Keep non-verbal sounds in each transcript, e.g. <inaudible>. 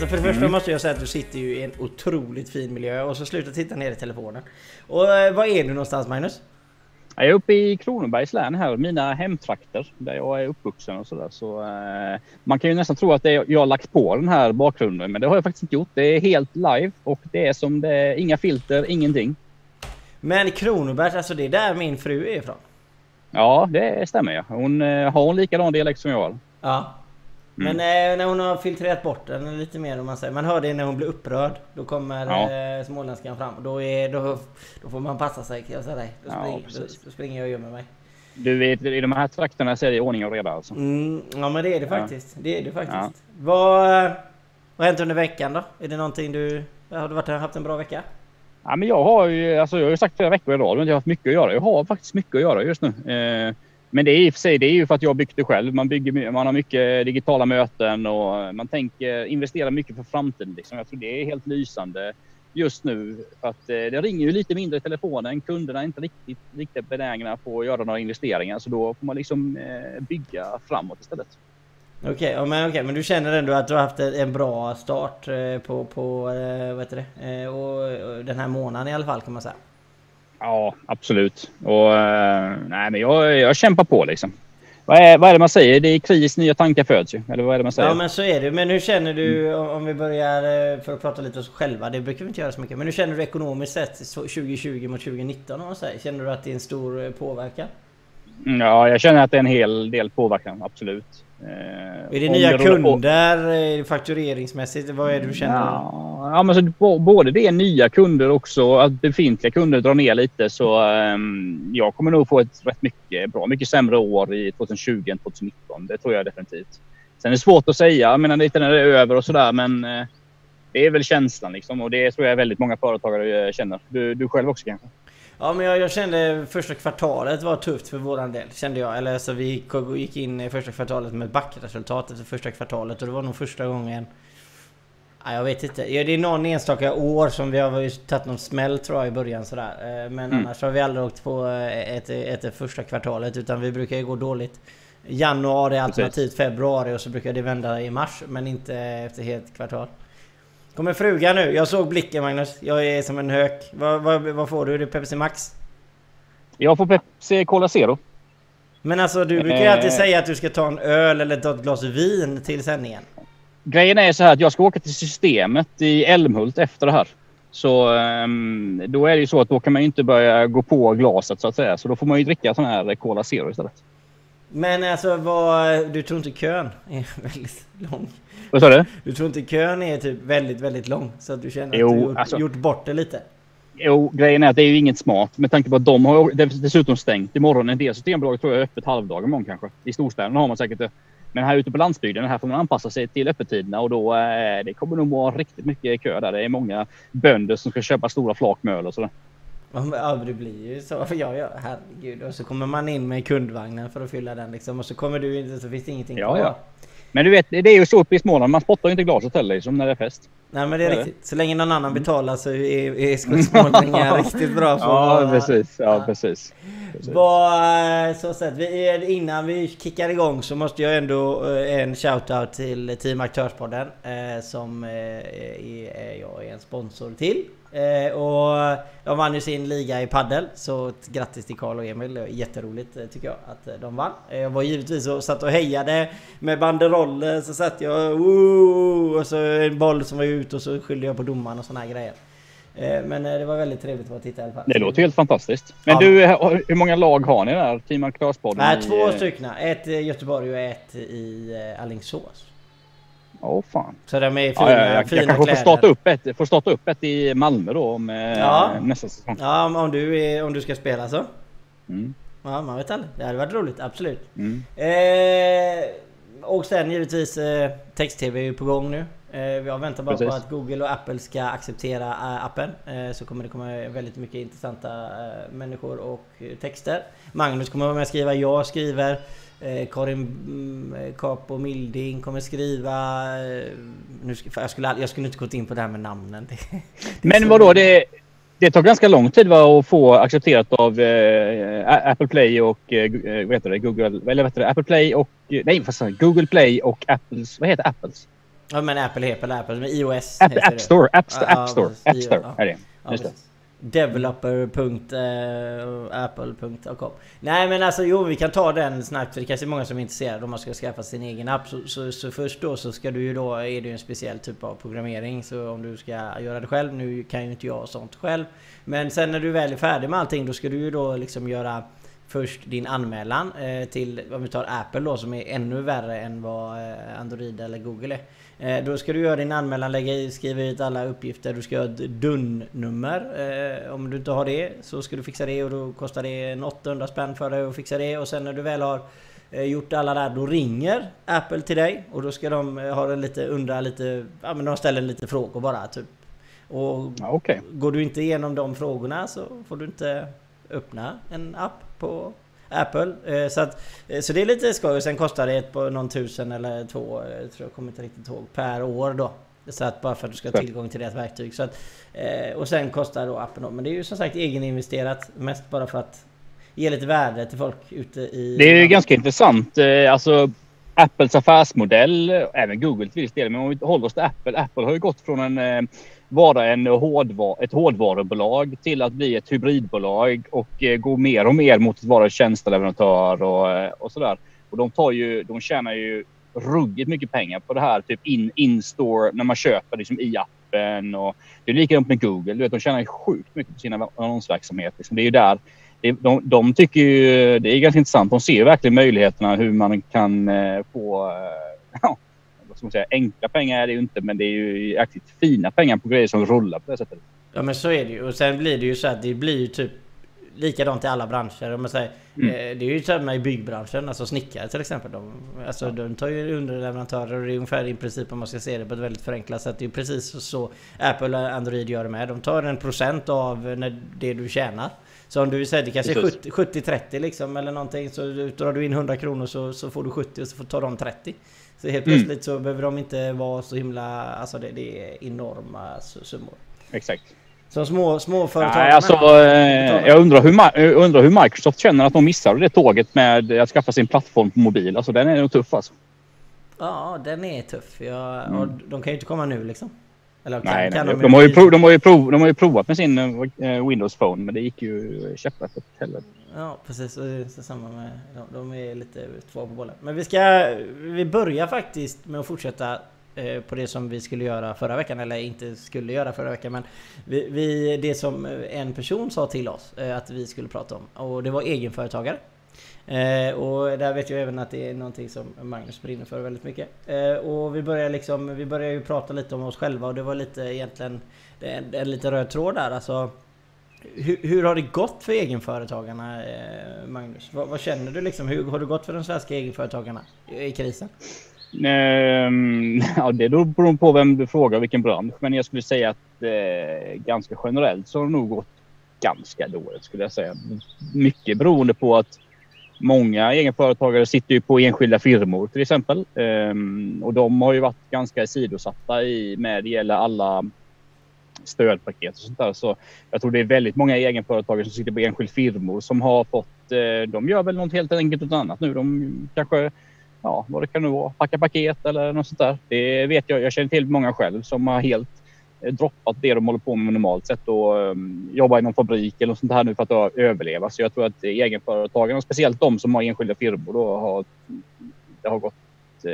Alltså för det första Mm. måste jag säga att du sitter ju i en otroligt fin miljö och så sluta titta ner i telefonen. Och eh, var är du någonstans Magnus? Jag är uppe i Kronobergs län här, mina hemtrakter där jag är uppvuxen och sådär. Så, eh, man kan ju nästan tro att är, jag har lagt på den här bakgrunden, men det har jag faktiskt inte gjort. Det är helt live och det är som det är, inga filter, ingenting. Men Kronobergs, alltså det är där min fru är ifrån. Ja, det stämmer ja. Hon eh, har hon likadan dialekt som jag har. Ja. Men eh, när hon har filtrerat bort den lite mer om man säger. Man hör det när hon blir upprörd. Då kommer Ja. eh, småländskan fram. Då, är, då, då får man passa sig kan jag säga dig. Då, Ja, spring, precis. då, då springer jag och gömmer mig. Du vet, i de här trakterna så är det ordning och reda alltså. Mm, ja men det är det Ja. faktiskt. Det är det faktiskt. Ja. Vad, vad har hänt under veckan då? Är det någonting du... Har du varit, haft en bra vecka? Ja, men jag har ju, alltså jag har ju sagt flera veckor i rad att jag har haft mycket att göra. Jag har faktiskt mycket att göra just nu. Eh, men det är i och för sig det är ju för att jag byggt det själv. Man, bygger, man har mycket digitala möten och man tänker investera mycket för framtiden. Liksom. Jag tror det är helt lysande just nu. För att eh, det ringer ju lite mindre i telefonen. Kunderna är inte riktigt, riktigt benägna på att göra några investeringar. Så då får man liksom eh, bygga framåt istället. Okej, ja, men, okay, men du känner ändå att du har haft en bra start eh, på, på vad heter det? Och den här månaden i alla fall kan man säga. Ja, absolut. Och, eh, nej, men jag, jag kämpar på liksom. Vad är, vad är det man säger? Det är kris nya tankar föds ju. Eller vad är det man säger? Ja men så är det. Men hur känner du om vi börjar eh, för att prata lite om oss själva. Det brukar vi inte göra så mycket. Men hur känner du ekonomiskt sett 2020 mot 2019 om man säger? Känner du att det är en stor eh, påverkan? Mm, Ja, jag känner att det är en hel del påverkan, absolut. Eh, Är det nya rullar på- kunder? eh, Faktureringsmässigt? Vad är det du känner? Ja, ja men så, både det är nya kunder också, att befintliga kunder drar ner lite. Så ehm, jag kommer nog få ett rätt mycket, bra mycket sämre år i 2020 än 2019. Det tror jag definitivt. Sen är det svårt att säga, jag menar lite när det är över och sådär, men eh, det är väl känslan liksom. Och det tror jag väldigt många företagare eh, känner. Du, du själv också kanske? Ja men jag, jag kände första kvartalet var tufft för våran del. Kände jag. Eller så vi gick- in i första kvartalet med ett backresultat efter första kvartalet. Och det var nog första gången... Ja, jag vet inte. Ja, det är någon enstaka år som vi har tagit någon smäll tror jag i början sådär. Eh, Men Mm. annars har vi aldrig åkt på eh, ett, ett, ett första kvartalet. Utan vi brukar ju gå dåligt. Januari alternativt februari och så brukar det vända i mars. Men inte efter helt kvartal. Kommer frugan nu. Jag såg blicken Magnus. Jag är som en hök. Vad, vad, vad får du? Är det Pepsi Max? Jag får Pepsi Cola Zero. Men alltså du brukar ju alltid Eh. säga att du ska ta en öl eller ta ett glas vin till sändningen. Grejen är så här att jag ska åka till systemet i Älmhult efter det här. Så ehm, då är det ju så att då kan man ju inte börja gå på glaset så att säga. Så då får man ju dricka sån här Cola Zero istället. Men alltså vad... Du tror inte kön är <laughs> väldigt lång? Vad sa du? Du tror inte kön är typ väldigt, väldigt lång? Så att du känner att Jo, du gjort, alltså- gjort bort det lite? Jo, grejen är att det är ju inget smart med tanke på att de har dess- dessutom stängt imorgon. En del systembolag tror jag är öppet halvdagar imorgon kanske. I storstäderna har man säkert det. Men här ute på landsbygden, här får man anpassa sig till öppettiderna och då eh, det kommer nog vara riktigt mycket kö där. Det är många bönder som ska köpa stora flak med öl och sådär. Ja, det blir ju så. <laughs> Ja, ja, herregud. Och så kommer man in med kundvagnen för att fylla den liksom. Och så kommer du in så finns det ingenting Ja, kvar. ja. Men du vet, det är ju så uppe i Småland. Man spottar ju inte glaset heller liksom, när det är fest. Nej men det är riktigt. Så länge någon annan betalar så är, är <laughs> skådespelningar riktigt bra på Ja, precis. Ja, precis. precis. Vad, så sett, vi, innan vi kickar igång så måste jag ändå eh, en shoutout till Team Aktörspodden eh, som eh, är jag är en sponsor till. Eh, och de vann ju sin liga i paddel så grattis till Karl och Emil. Jätteroligt eh, tycker jag att eh, de vann. Eh, Jag var givetvis och satt och hejade med banderoller så satt jag Woo! och så en boll som var ut och så skyllde jag på domaren och såna här grejer. Eh, Men det var väldigt trevligt att titta i alla fall. Det låter helt fantastiskt. Men Ja. du, hur många lag har ni där? Team Aktörspodden? Nej, i, två eh, stycken. Ett i Göteborg och ett i eh, Åh fan. Så de är fina, Ja, ja, jag, fina jag kanske kläder. får starta, upp ett, får starta upp ett i Malmö då om, eh, Ja. nästa säsong. Ja, om- om du, är, om du ska spela så. Mm. Ja, man vet aldrig. Det hade varit roligt, absolut. Mm. Eh, och sen givetvis eh, text-tv är ju på gång nu. Eh, jag väntar bara på Precis. att Google och Apple ska acceptera eh, appen. Eh, så kommer det komma väldigt mycket intressanta eh, människor och eh, texter. Magnus kommer vara med och skriva, jag skriver. Eh, Karin mm, Capo Milding kommer skriva... Eh, nu jag, skulle, jag skulle inte gått in på det här med namnen. <laughs> Det, det Men vadå, det, det tar ganska lång tid va, att få accepterat av eh, Apple Play och eh, eh, vad heter det, Google, eller vad heter det, Apple Play och, eh, nej jag? Google Play och Apples, vad heter Apples? Ja men Apple heter Apple, med iOS App, App. Store, App, Ja, App Store, precis. App Store Ja. är det. Ja, Just det. Developer.apple.com eh, Nej men alltså jo vi kan ta den snabbt för det kanske är många som är intresserade om man ska skaffa sin egen app. Så, så, så först då så ska du ju då, är det ju en speciell typ av programmering. Så om du ska göra det själv, nu kan ju inte jag sånt själv. Men sen när du väl är färdig med allting då ska du ju då liksom göra först din anmälan eh, till, om vi tar Apple då som är ännu värre än vad eh, Android eller Google är. Eh, då ska du göra din anmälan, lägga i, skriva ut alla uppgifter, du ska ha ett DUN-nummer. Om du inte har det så ska du fixa det och då kostar det en 800 spänn för dig att fixa det. Och sen när du väl har gjort alla där, då ringer Apple till dig och då ska de ha en lite, undra lite, ja men de ställer lite frågor bara typ. Och Ja, Okej. Går du inte igenom de frågorna så får du inte öppna en app på Apple. Eh, Så, att, eh, så det är lite skoj. Sen kostar det ett på någon tusen eller två, eh, tror jag kommer inte riktigt ihåg, per år då. Så att bara för att du ska ha tillgång till deras verktyg. Så att, och sen kostar då appen då. Men det är ju som sagt egeninvesterat. Mest bara för att ge lite värde till folk ute i... Det är ju ganska intressant. Alltså Apples affärsmodell, även Google till viss del, men om vi håller oss till Apple. Apple har ju gått från en vara en hårdvar, ett hårdvarubolag till att bli ett hybridbolag och eh, gå mer och mer mot att vara tjänsteleverantör och, eh, och sådär. Och de tar ju, de tjänar ju ruggigt mycket pengar på det här, typ in, in-store när man köper liksom i appen och det är likadant med Google. Du vet, de tjänar sjukt mycket på sin annonsverksamhet. Liksom. Det är ju där det, de, de tycker ju det är ganska intressant. De ser ju verkligen möjligheterna hur man kan eh, få eh, <laughs> ja, ska man säga, enkla pengar är det ju inte, men det är ju jäkligt fina pengar på grejer som rullar på det sättet. Ja men så är det ju. Och sen blir det ju så att det blir ju typ likadant i alla branscher. Om man säger, Mm. eh, Det är ju samma i byggbranschen, alltså snickare till exempel. De, alltså, de tar ju underleverantörer och det är ungefär i princip om man ska se det på ett väldigt förenklat sätt. Det är precis så Apple och Android gör det med. De tar en procent av när det du tjänar. Så om du säger det kanske är Precis. 70 70-30 liksom eller någonting. Så drar du in 100 kronor så, så får du 70 och så får tar de 30. Så helt Mm. plötsligt så behöver de inte vara så himla... Alltså det, det är enorma su- summor. Exakt. Som små, småföretagare. Nej, alltså, eh, jag, undrar hur, jag undrar hur Microsoft känner att de missade det tåget med att skaffa sin plattform på mobil. Alltså den är nog tuff alltså. Ja, den är tuff. Jag, Mm. och de kan ju inte komma nu liksom. Eller kan, Nej, kan nej. de, De, har ju prov, de, har ju prov, de har ju provat med sin eh, Windows Phone, men det gick ju käpprätt åt helvete. Ja, precis. Och det är samma med... De, de är lite två på bollen. Men vi ska... Vi börjar faktiskt med att fortsätta eh, på det som vi skulle göra förra veckan. Eller inte skulle göra förra veckan. Men vi, vi, det som en person sa till oss eh, att vi skulle prata om. Och det var egenföretagare. Eh, och där vet jag även att det är någonting som Magnus brinner för väldigt mycket. Eh, och vi börjar liksom, vi börjar ju prata lite om oss själva och det var lite egentligen en, en lite röd tråd där alltså. Hur, hur har det gått för egenföretagarna eh, Magnus? Vad, vad känner du liksom? Hur har det gått för de svenska egenföretagarna i krisen? Ehm, ja, det beror på vem du frågar, vilken bransch. Men jag skulle säga att eh, ganska generellt så har det nog gått ganska dåligt skulle jag säga. Mycket beroende på att många egenföretagare sitter ju på enskilda firmor till exempel. Ehm, och de har ju varit ganska sidosatta i med det gäller alla stödpaket och sånt där. Så jag tror det är väldigt många egenföretagare som sitter på enskild firmor som har fått, eh, de gör väl något helt enkelt något annat nu. De kanske ja, vad det kan nu vara, packa paket eller något sånt där. Det vet jag. Jag känner till många själv som har helt droppat det de håller på med normalt sett och um, jobbar i någon fabrik eller något sånt här nu för att överleva. Så jag tror att egenföretagarna, speciellt de som har enskilda firmor, då har det har gått, eh,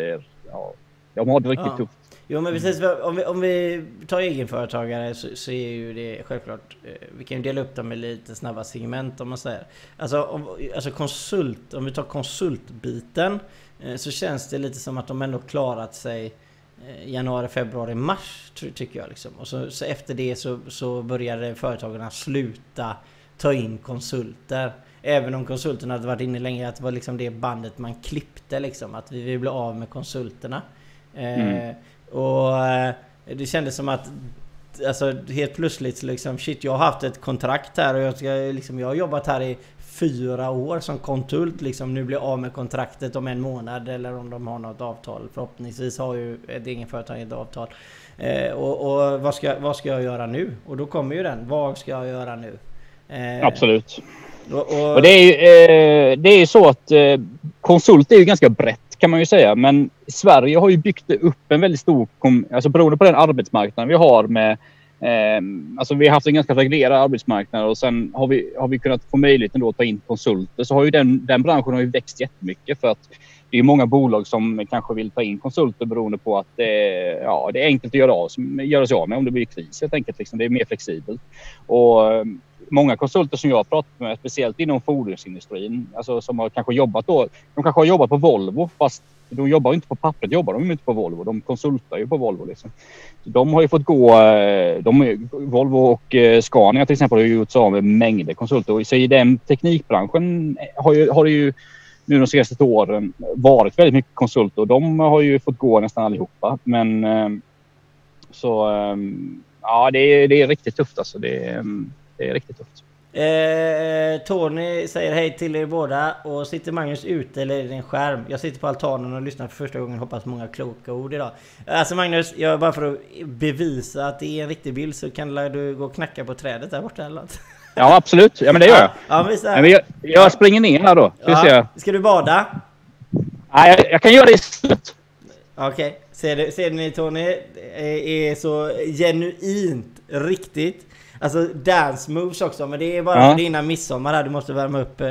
ja, de har det riktigt Ja. tufft. Jo men precis, om vi, om vi tar egenföretagare så, så är ju det självklart eh, Vi kan ju dela upp dem i lite snabba segment om man säger Alltså, om, alltså konsult, om vi tar konsultbiten eh, Så känns det lite som att de ändå klarat sig eh, Januari, februari, mars ty- tycker jag liksom. Och så, så efter det så, så började företagarna sluta ta in konsulter Även om konsulterna hade varit inne länge, att det var liksom det bandet man klippte liksom. Att vi vill bli av med konsulterna. Eh, Mm. och eh, det kändes som att Alltså helt plötsligt liksom shit jag har haft ett kontrakt här och jag, ska, liksom, jag har jobbat här i fyra år som konsult liksom nu blir av med kontraktet om en månad eller om de har något avtal. Förhoppningsvis har ju ett egen företag ett avtal. Eh, och och vad, ska, vad ska jag göra nu? Och då kommer ju den. Vad ska jag göra nu? Eh, Absolut. Och, och, Och det är ju eh, det är så att eh, konsult är ju ganska brett kan man ju säga. Men Sverige har ju byggt upp en väldigt stor, alltså beroende på den arbetsmarknad vi har med Eh, Ehm, alltså vi har haft en ganska reglerad arbetsmarknad och sen har vi, har vi kunnat få möjligheten då att ta in konsulter. Så har ju den, den branschen har ju växt jättemycket för att det är många bolag som kanske vill ta in konsulter beroende på att det, ja, det är enkelt att göra, av, göra sig av med om det blir kris helt enkelt. Liksom. Det är mer flexibelt. Och ehm, många konsulter som jag har pratat med, speciellt inom fordonsindustrin, alltså som har kanske jobbat då, de kanske har jobbat på Volvo fast de jobbar inte på pappret, jobbar de inte på Volvo. De konsultar ju på Volvo. Liksom. De har ju fått gå, eh, de, Volvo och eh, Scania till exempel har ju gjort sig av med mängder konsulter. Så i den teknikbranschen eh, har, ju, har det ju nu de senaste åren varit väldigt mycket konsulter och de har ju fått gå nästan allihopa. Men så ja, det är, det är riktigt tufft alltså. Det är, det är riktigt tufft. Eh, Tony säger hej till er båda. Och sitter Magnus ute eller det en skärm? Jag sitter på altanen och lyssnar för första gången. Hoppas många kloka ord idag. Alltså Magnus, jag, bara för att bevisa att det är en riktig bild så kan du gå och knacka på trädet där borta eller något? Ja absolut, ja men det gör jag. Ja, ja, men jag, jag springer ner här då. Ska, ja. Ska du bada? Nej, jag, jag kan göra det i slutet. Okej, okay. ser, ser ni Tony? Är så genuint riktigt Alltså dance moves också, men det är bara ja. för dina midsommar här. Du måste värma upp eh,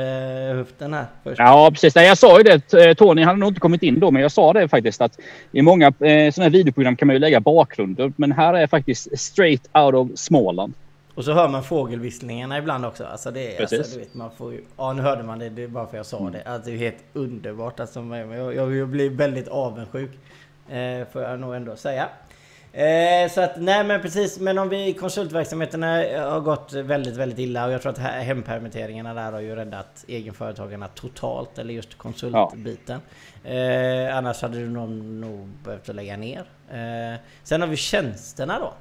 höften här först. Ja, precis. Nej, jag sa ju det. Eh, Tony hade nog inte kommit in då, men jag sa det faktiskt att i många eh, sådana här videoprogram kan man ju lägga bakgrunder, men här är faktiskt straight out of Småland. Och så hör man fågelvisslingarna ibland också. Alltså det är, alltså, du vet, man får ju, ja nu hörde man det, det är bara för jag sa det. Alltså det är helt underbart. Alltså, jag, jag, jag blir väldigt avundsjuk. Eh, får jag nog ändå säga. Eh, så att, nej men precis. Men om vi, konsultverksamheterna eh, har gått väldigt, väldigt illa och jag tror att hempermitteringarna där har ju räddat egenföretagarna totalt, eller just konsultbiten. Ja. Eh, annars hade du nog, nog behövt lägga ner. Eh, sen har vi tjänsterna då.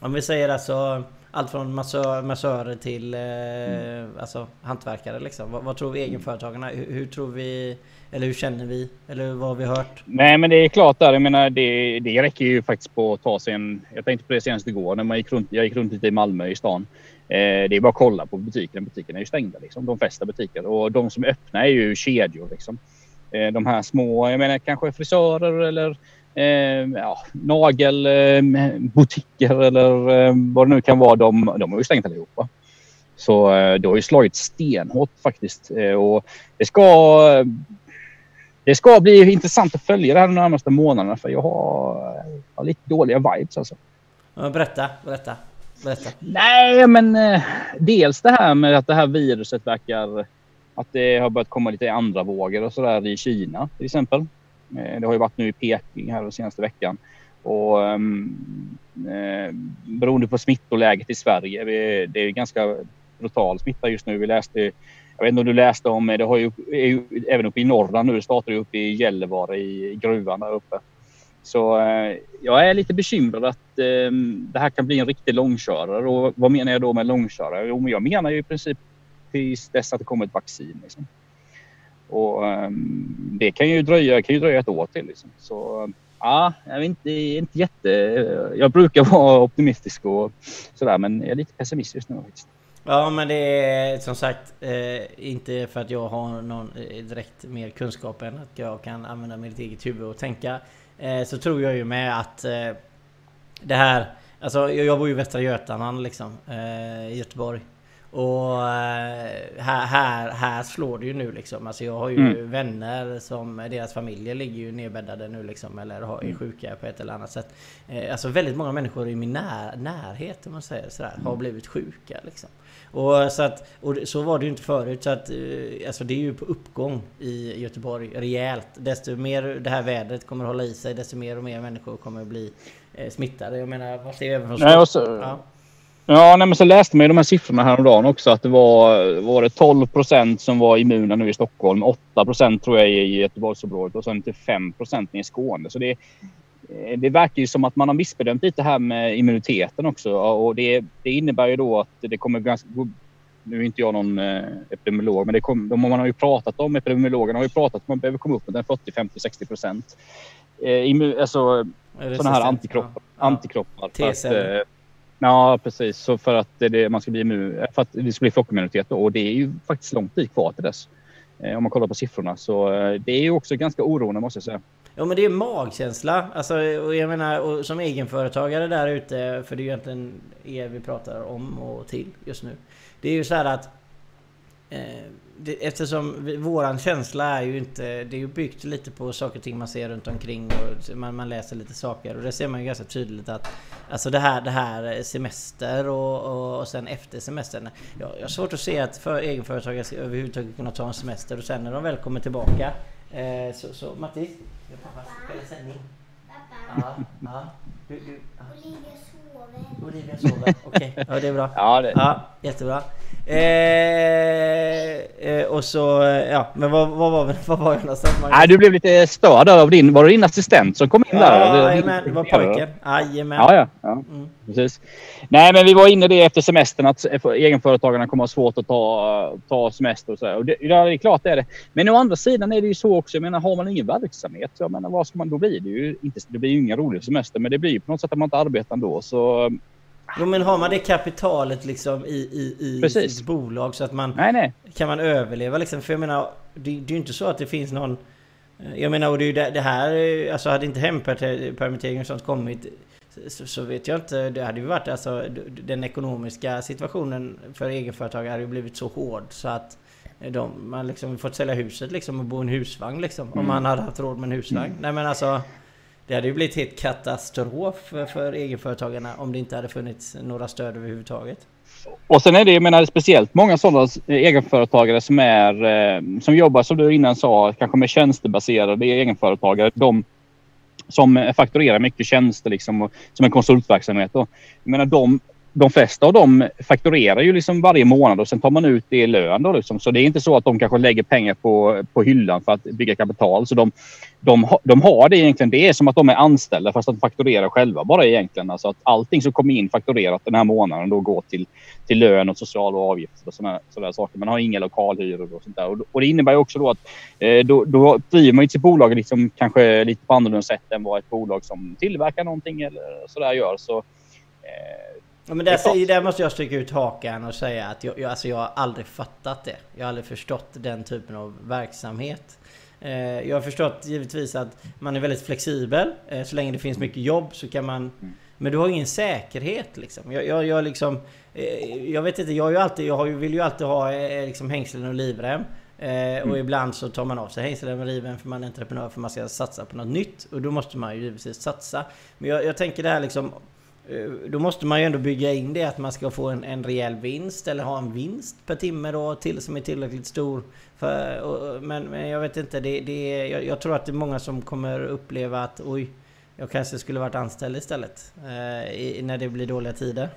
Om vi säger alltså allt från massör, massörer till eh, mm. alltså, hantverkare liksom. Vad, vad tror vi egenföretagarna? Hur, hur tror vi eller hur känner vi? Eller vad har vi hört? Nej, men det är klart där. Jag menar, det, det räcker ju faktiskt på att ta sig en... Jag tänkte på det senast igår när man gick runt. Jag gick runt lite i Malmö i stan. Eh, det är bara att kolla på butiken. Butikerna är ju stängda liksom. De flesta butiker och de som är öppna är ju kedjor liksom. Eh, de här små, jag menar kanske frisörer eller eh, ja, nagelbutiker eller eh, vad det nu kan vara. De, de är ju stängt allihopa. Så eh, det har ju slagit stenhårt faktiskt. Eh, och det ska det ska bli intressant att följa det här de närmaste månaderna för jag har, har lite dåliga vibes alltså. Berätta, berätta, berätta. Nej, men eh, dels det här med att det här viruset verkar att det har börjat komma lite andra vågor och sådär i Kina till exempel. Eh, det har ju varit nu i Peking här den senaste veckan. Och ehm, eh, beroende på smittoläget i Sverige, vi, det är ganska brutal smitta just nu. Vi läste jag vet inte om du läste om det. har ju, ju även uppe i Norrland nu. Det startar ju uppe i Gällivare i gruvan där uppe. Så eh, jag är lite bekymrad att eh, det här kan bli en riktig långkörare. Och vad menar jag då med långkörare? Jo, men jag menar ju i princip tills dess att det kommer ett vaccin. Liksom. Och ehm, det kan ju dröja, kan ju dröja ett år till. Liksom. Så ja, jag är inte, inte jätte... Jag brukar <laughs> vara optimistisk och sådär, men jag är lite pessimistisk nu faktiskt. Ja men det är som sagt eh, inte för att jag har någon eh, direkt mer kunskap än att jag kan använda mitt eget huvud och tänka. Eh, så tror jag ju med att eh, det här... Alltså jag, jag bor ju i Västra Götaland liksom. Eh, I Göteborg. Och eh, här, här, här slår det ju nu liksom. Alltså jag har ju mm. vänner som deras familjer ligger ju nedbäddade nu liksom. Eller är mm. sjuka på ett eller annat sätt. Alltså väldigt många människor i min när, närhet om man säger sådär, har mm. blivit sjuka liksom. Och, så, att, och så var det ju inte förut. Så att, eh, alltså det är ju på uppgång i Göteborg rejält. Desto mer det här vädret kommer hålla i sig, desto mer och mer människor kommer bli eh, smittade. Jag menar, vad ser vi även från nej, så, ja. Ja, nej, men så läste man ju de här siffrorna häromdagen också. Att det var, var det 12 procent som var immuna nu i Stockholm. 8 procent tror jag i Göteborgsområdet och sen till 5 procent i Skåne. Så det Eh, det verkar ju som att man har missbedömt lite här med immuniteten också och det, det innebär ju då att det kommer ganska... Nu är inte jag någon eh, epidemiolog, men det kom, de, man har ju pratat om, epidemiologerna har ju pratat om att man behöver komma upp med 40, 50, 60 procent. Eh, alltså sådana här antikroppar. Ja. antikroppar T-celler. Ja, precis. Så för att det, man ska bli immun, för att det ska bli flockimmunitet då, och det är ju faktiskt lång tid kvar till dess. Eh, om man kollar på siffrorna. Så eh, det är ju också ganska oroande måste jag säga. Ja men det är magkänsla. Alltså, och jag menar, och som egenföretagare där ute, för det är ju egentligen er vi pratar om och till just nu. Det är ju så här att eh, det, eftersom vi, våran känsla är ju inte... Det är ju byggt lite på saker och ting man ser runt omkring och man, man läser lite saker och det ser man ju ganska tydligt att Alltså det här, det här semester och, och, och sen efter semestern. Jag, jag har svårt att se att för egenföretagare ska överhuvudtaget kunna ta en semester och sen när de väl kommer tillbaka eh, så, så Mattis? Pappa spelar sändning. Pappa? Ja, ja. Du, du, ja. Olivia sover. Olivia sover, okej. Okay. Ja det är bra. Ja, det... ja jättebra. Eh, eh, och så, ja, men vad, vad, var, <laughs> vad var jag någonstans? Nej, du blev lite störd av din, var det din assistent som kom in ja, där? Jajamän, det var pojken. Jajamän. Ja, ja. ja. Mm. Precis. Nej, men vi var inne det efter semestern att egenföretagarna kommer ha svårt att ta, ta semester och så. Och det, det är klart det är det. Men å andra sidan är det ju så också. Jag menar, har man ingen verksamhet, jag menar, vad ska man, då blir det ju inte, det blir ju inga roliga semester, men det blir ju på något sätt att man inte arbetar ändå. Så Jo men har man det kapitalet liksom i, i, i Precis. sitt bolag så att man... Nej, nej. Kan man överleva liksom? För jag menar, det, det är ju inte så att det finns någon... Jag menar, och det är ju det, det här... Alltså hade inte hempermittering och sånt kommit så, så, vet jag inte. Det hade ju varit alltså... Den ekonomiska situationen för egenföretagare hade ju blivit så hård så att... De, man liksom fått sälja huset liksom och bo i en husvagn liksom. Mm. Om man hade haft råd med en husvagn. Mm. Nej men alltså... Det hade ju blivit helt katastrof för, för egenföretagarna om det inte hade funnits några stöd överhuvudtaget. Och sen är det, jag menar speciellt många sådana egenföretagare som är eh, som jobbar som du innan sa, kanske med tjänstebaserade egenföretagare. De som fakturerar mycket tjänster liksom och, som en konsultverksamhet. Då. jag menar de de flesta av dem fakturerar ju liksom varje månad och sen tar man ut det i lön. Då liksom. Så det är inte så att de kanske lägger pengar på, på hyllan för att bygga kapital. Så de, de, de har det egentligen. Det är som att de är anställda fast att de fakturerar själva bara egentligen. Alltså att allting som kommer in fakturerat den här månaden då går till, till lön och sociala avgifter och sådana, sådana saker. Man har inga lokalhyror och sånt där. Och, och det innebär också då att eh, då, då driver man sitt bolag liksom kanske lite på annorlunda sätt än vad ett bolag som tillverkar någonting eller sådär gör. Så, eh, Ja, men där, där måste jag stryka ut hakan och säga att jag, jag, alltså jag har aldrig fattat det. Jag har aldrig förstått den typen av verksamhet. Eh, jag har förstått givetvis att man är väldigt flexibel. Eh, så länge det finns mycket jobb så kan man... Men du har ingen säkerhet liksom. Jag, jag, jag liksom... Eh, jag vet inte, jag, har ju alltid, jag har ju, vill ju alltid ha liksom hängslen och livrem. Eh, och mm. ibland så tar man av sig hängslen och livrem för man är entreprenör för man ska satsa på något nytt. Och då måste man ju givetvis satsa. Men jag, jag tänker det här liksom Eh, Eh, då måste man ju ändå bygga in det att man ska få en, en rejäl vinst eller ha en vinst per timme då till som är tillräckligt stor. För, och, men, men, jag vet inte, det, det, jag, jag, tror att det är många som kommer uppleva att oj, jag kanske skulle varit anställd istället. Eh, i, när det blir dåliga tider.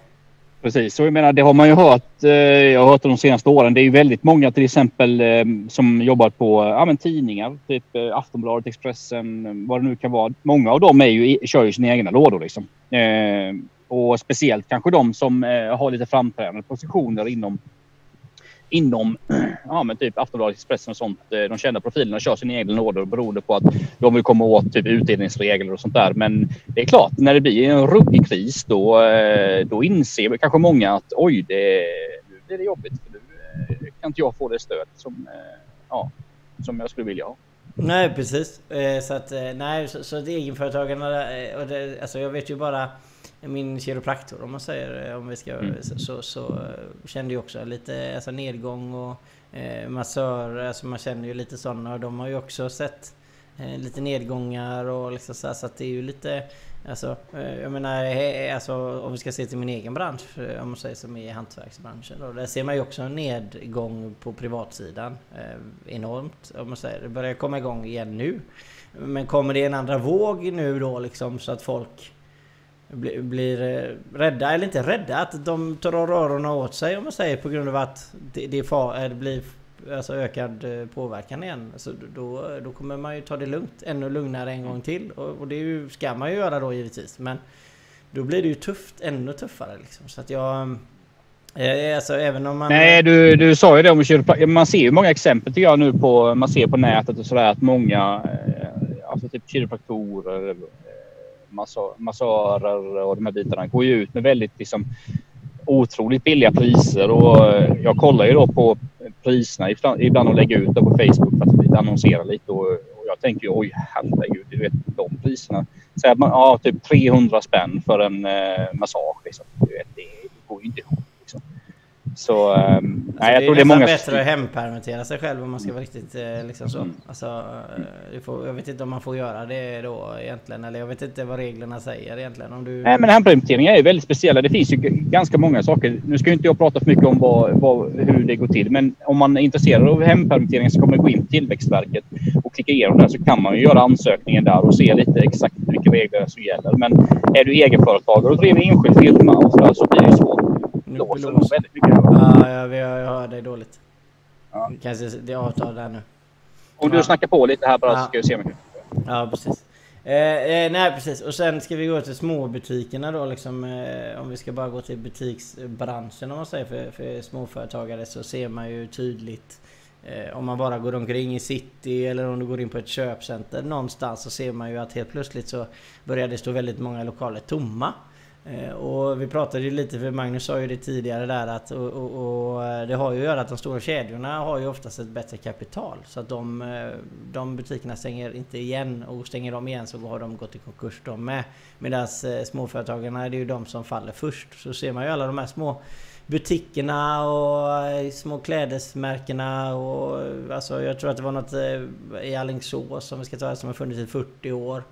Precis, och jag menar det har man ju hört. Eh, jag har hört det de senaste åren. Det är ju väldigt många till exempel eh, som jobbar på ja, men tidningar. Typ eh, Aftonbladet, Expressen, eh, vad det nu kan vara. Många av dem är ju, kör ju sina egna lådor liksom. Eh, och speciellt kanske de som eh, har lite framträdande positioner inom inom ja, men typ Aftonbladet, Expressen och sånt. Eh, de kända profilerna kör sina egna order beroende på att de vill komma åt typ utdelningsregler och sånt där. Men det är klart, när det blir en ruggig kris då, eh, då inser kanske många att oj, det, nu blir det jobbigt. För nu eh, kan inte jag få det stöd som, ja, som jag skulle vilja ha. Nej precis. Så att nej, så, så egenföretagarna och det, alltså jag vet ju bara min kiropraktor om man säger eh, om vi ska mm. så, så, så, eh, kände ju också lite alltså, nedgång och eh, massörer, alltså man känner ju lite sådana och de har ju också sett eh, lite nedgångar och liksom så, här, så att det är ju lite Alltså, eh, jag menar, alltså, om vi ska se till min egen bransch, om man säger som i hantverksbranschen. Då, där ser man ju också en nedgång på privatsidan. Eh, enormt, om man säger. Det börjar komma igång igen nu. Men kommer det en andra våg nu då liksom så att folk blir, blir rädda, eller inte rädda, att de tar öronen åt sig om man säger på grund av att det, det, far, eh, det blir alltså ökad eh, påverkan igen. Så då, då kommer man ju ta det lugnt, ännu lugnare en gång till. Och, och det ju, ska man ju göra då givetvis. Men då blir det ju tufft, ännu tuffare liksom. Så att jag... Alltså även om man... Nej, du, du sa ju det om. Man ser ju många exempel tycker jag nu på, man ser på nätet och sådär att många, alltså typ kiropraktorer massörer och de här bitarna går ju ut med väldigt liksom, otroligt billiga priser och eh, jag kollar ju då på priserna ibland, och lägger ut det på Facebook för att annonsera lite. Och, och jag tänker ju oj herregud, du vet de priserna. Så att man ja, typ 300 spänn för en eh, massage. Liksom. Du vet, det går ju inte ihop. Så um, alltså, nej, jag tror det är många... bättre att hempermittera sig själv om man ska vara riktigt eh, liksom så. Mm. Alltså, eh, får, jag vet inte om man får göra det då egentligen. Eller jag vet inte vad reglerna säger egentligen. Om du... Nej, men hempermitteringar är väldigt speciella. Det finns ju ganska många saker. Nu ska inte jag prata för mycket om vad, vad, hur det går till. Men om man är intresserad av hempermittering så kommer man gå in på Tillväxtverket och klicka igenom det. Så kan man ju göra ansökningen där och se lite exakt vilka regler som gäller. Men är du egenföretagare och driver enskild firma och så, där, så blir det svårt blåser nog väldigt mycket. Ja, jag, hör dig dåligt. Ja. Kanske det avtar där nu. Om du ja. snackar på lite här bara ja. så ska jag se mycket. Ja, precis. Eh, eh, nej, precis. Och sen ska vi gå till småbutikerna då liksom. Eh, om vi ska bara gå till butiksbranschen om man säger för, för småföretagare så ser man ju tydligt eh, om man bara går omkring i city eller om du går in på ett köpcenter någonstans så ser man ju att helt plötsligt så börjar det stå väldigt många lokaler tomma. Eh, och vi pratade ju lite, för Magnus sa ju det tidigare där att och, och, och, eh, det har ju att göra att de stora kedjorna har ju oftast ett bättre kapital. Så att de, eh, de butikerna stänger inte igen och stänger de igen så har de gått i konkurs de med. Medan småföretagarna det är ju de som faller först. Så ser man ju alla de här små butikerna och små klädesmärkena och alltså jag tror att det var något i Alingsås som vi ska ta som har funnits i 40 år.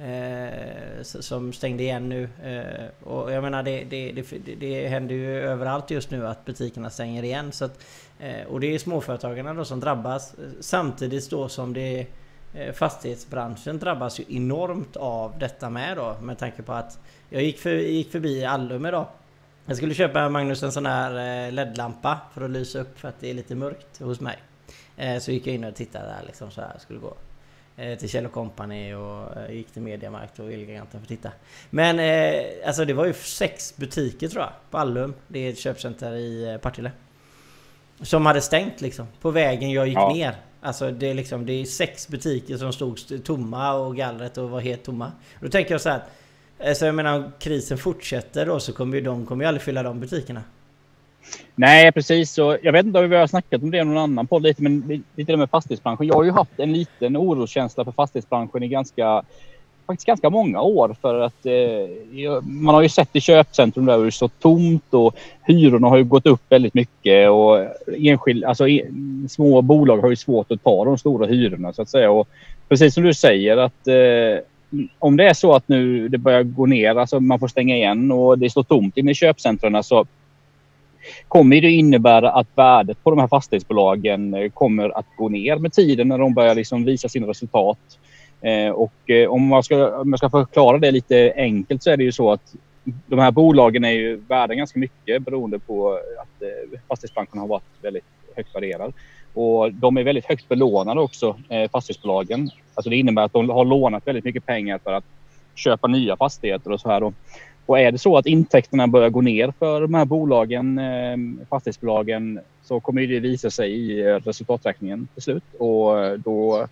Eh, som stängde igen nu. Eh, och jag menar det, det, det, det, händer ju överallt just nu att butikerna stänger igen. Så att, eh, och det är småföretagarna då som drabbas. Samtidigt då som det eh, fastighetsbranschen drabbas ju enormt av detta med då. Med tanke på att jag gick, för, gick förbi Allum idag. Jag skulle köpa Magnus en sån här eh, LED-lampa för att lysa upp för att det är lite mörkt hos mig. Eh, så gick jag in och tittade där liksom så här skulle gå. Eh, till Kjell Company och eh, gick till Mediamarkt och Elgiganten för att titta. Men eh, alltså det var ju sex butiker tror jag på Allum. Det är ett köpcenter i Partille. Som hade stängt liksom på vägen jag gick ja. ner. Alltså det är liksom det är sex butiker som stod tomma och gallret och var helt tomma. Då tänker jag så här. Alltså jag menar om krisen fortsätter då så kommer ju de kommer ju aldrig fylla de butikerna. Nej, precis. Så jag vet inte om vi har snackat om det någon annan podd lite, men lite det med fastighetsbranschen. Jag har ju haft en liten oroskänsla för fastighetsbranschen i ganska, faktiskt ganska många år för att eh, man har ju sett i köpcentrum där hur det står tomt och hyrorna har ju gått upp väldigt mycket och enskild, alltså e- små bolag har ju svårt att ta de stora hyrorna så att säga. Och precis som du säger att eh, om det är så att nu det börjar gå ner, alltså man får stänga igen och det står tomt inne i köpcentren så kommer det innebära att värdet på de här fastighetsbolagen eh, kommer att gå ner med tiden när de börjar liksom visa sina resultat. Eh, och eh, om man ska, om jag ska förklara det lite enkelt så är det ju så att de här bolagen är ju värda ganska mycket beroende på att fastighetsbanken har varit väldigt högt värderad. Och de är väldigt högt belånade också, fastighetsbolagen. Alltså det innebär att de har lånat väldigt mycket pengar för att köpa nya fastigheter och så här. Och är det så att intäkterna börjar gå ner för de här bolagen, ehm, fastighetsbolagen, så kommer det visa sig i eh, resultaträkningen till slut. Och eh, då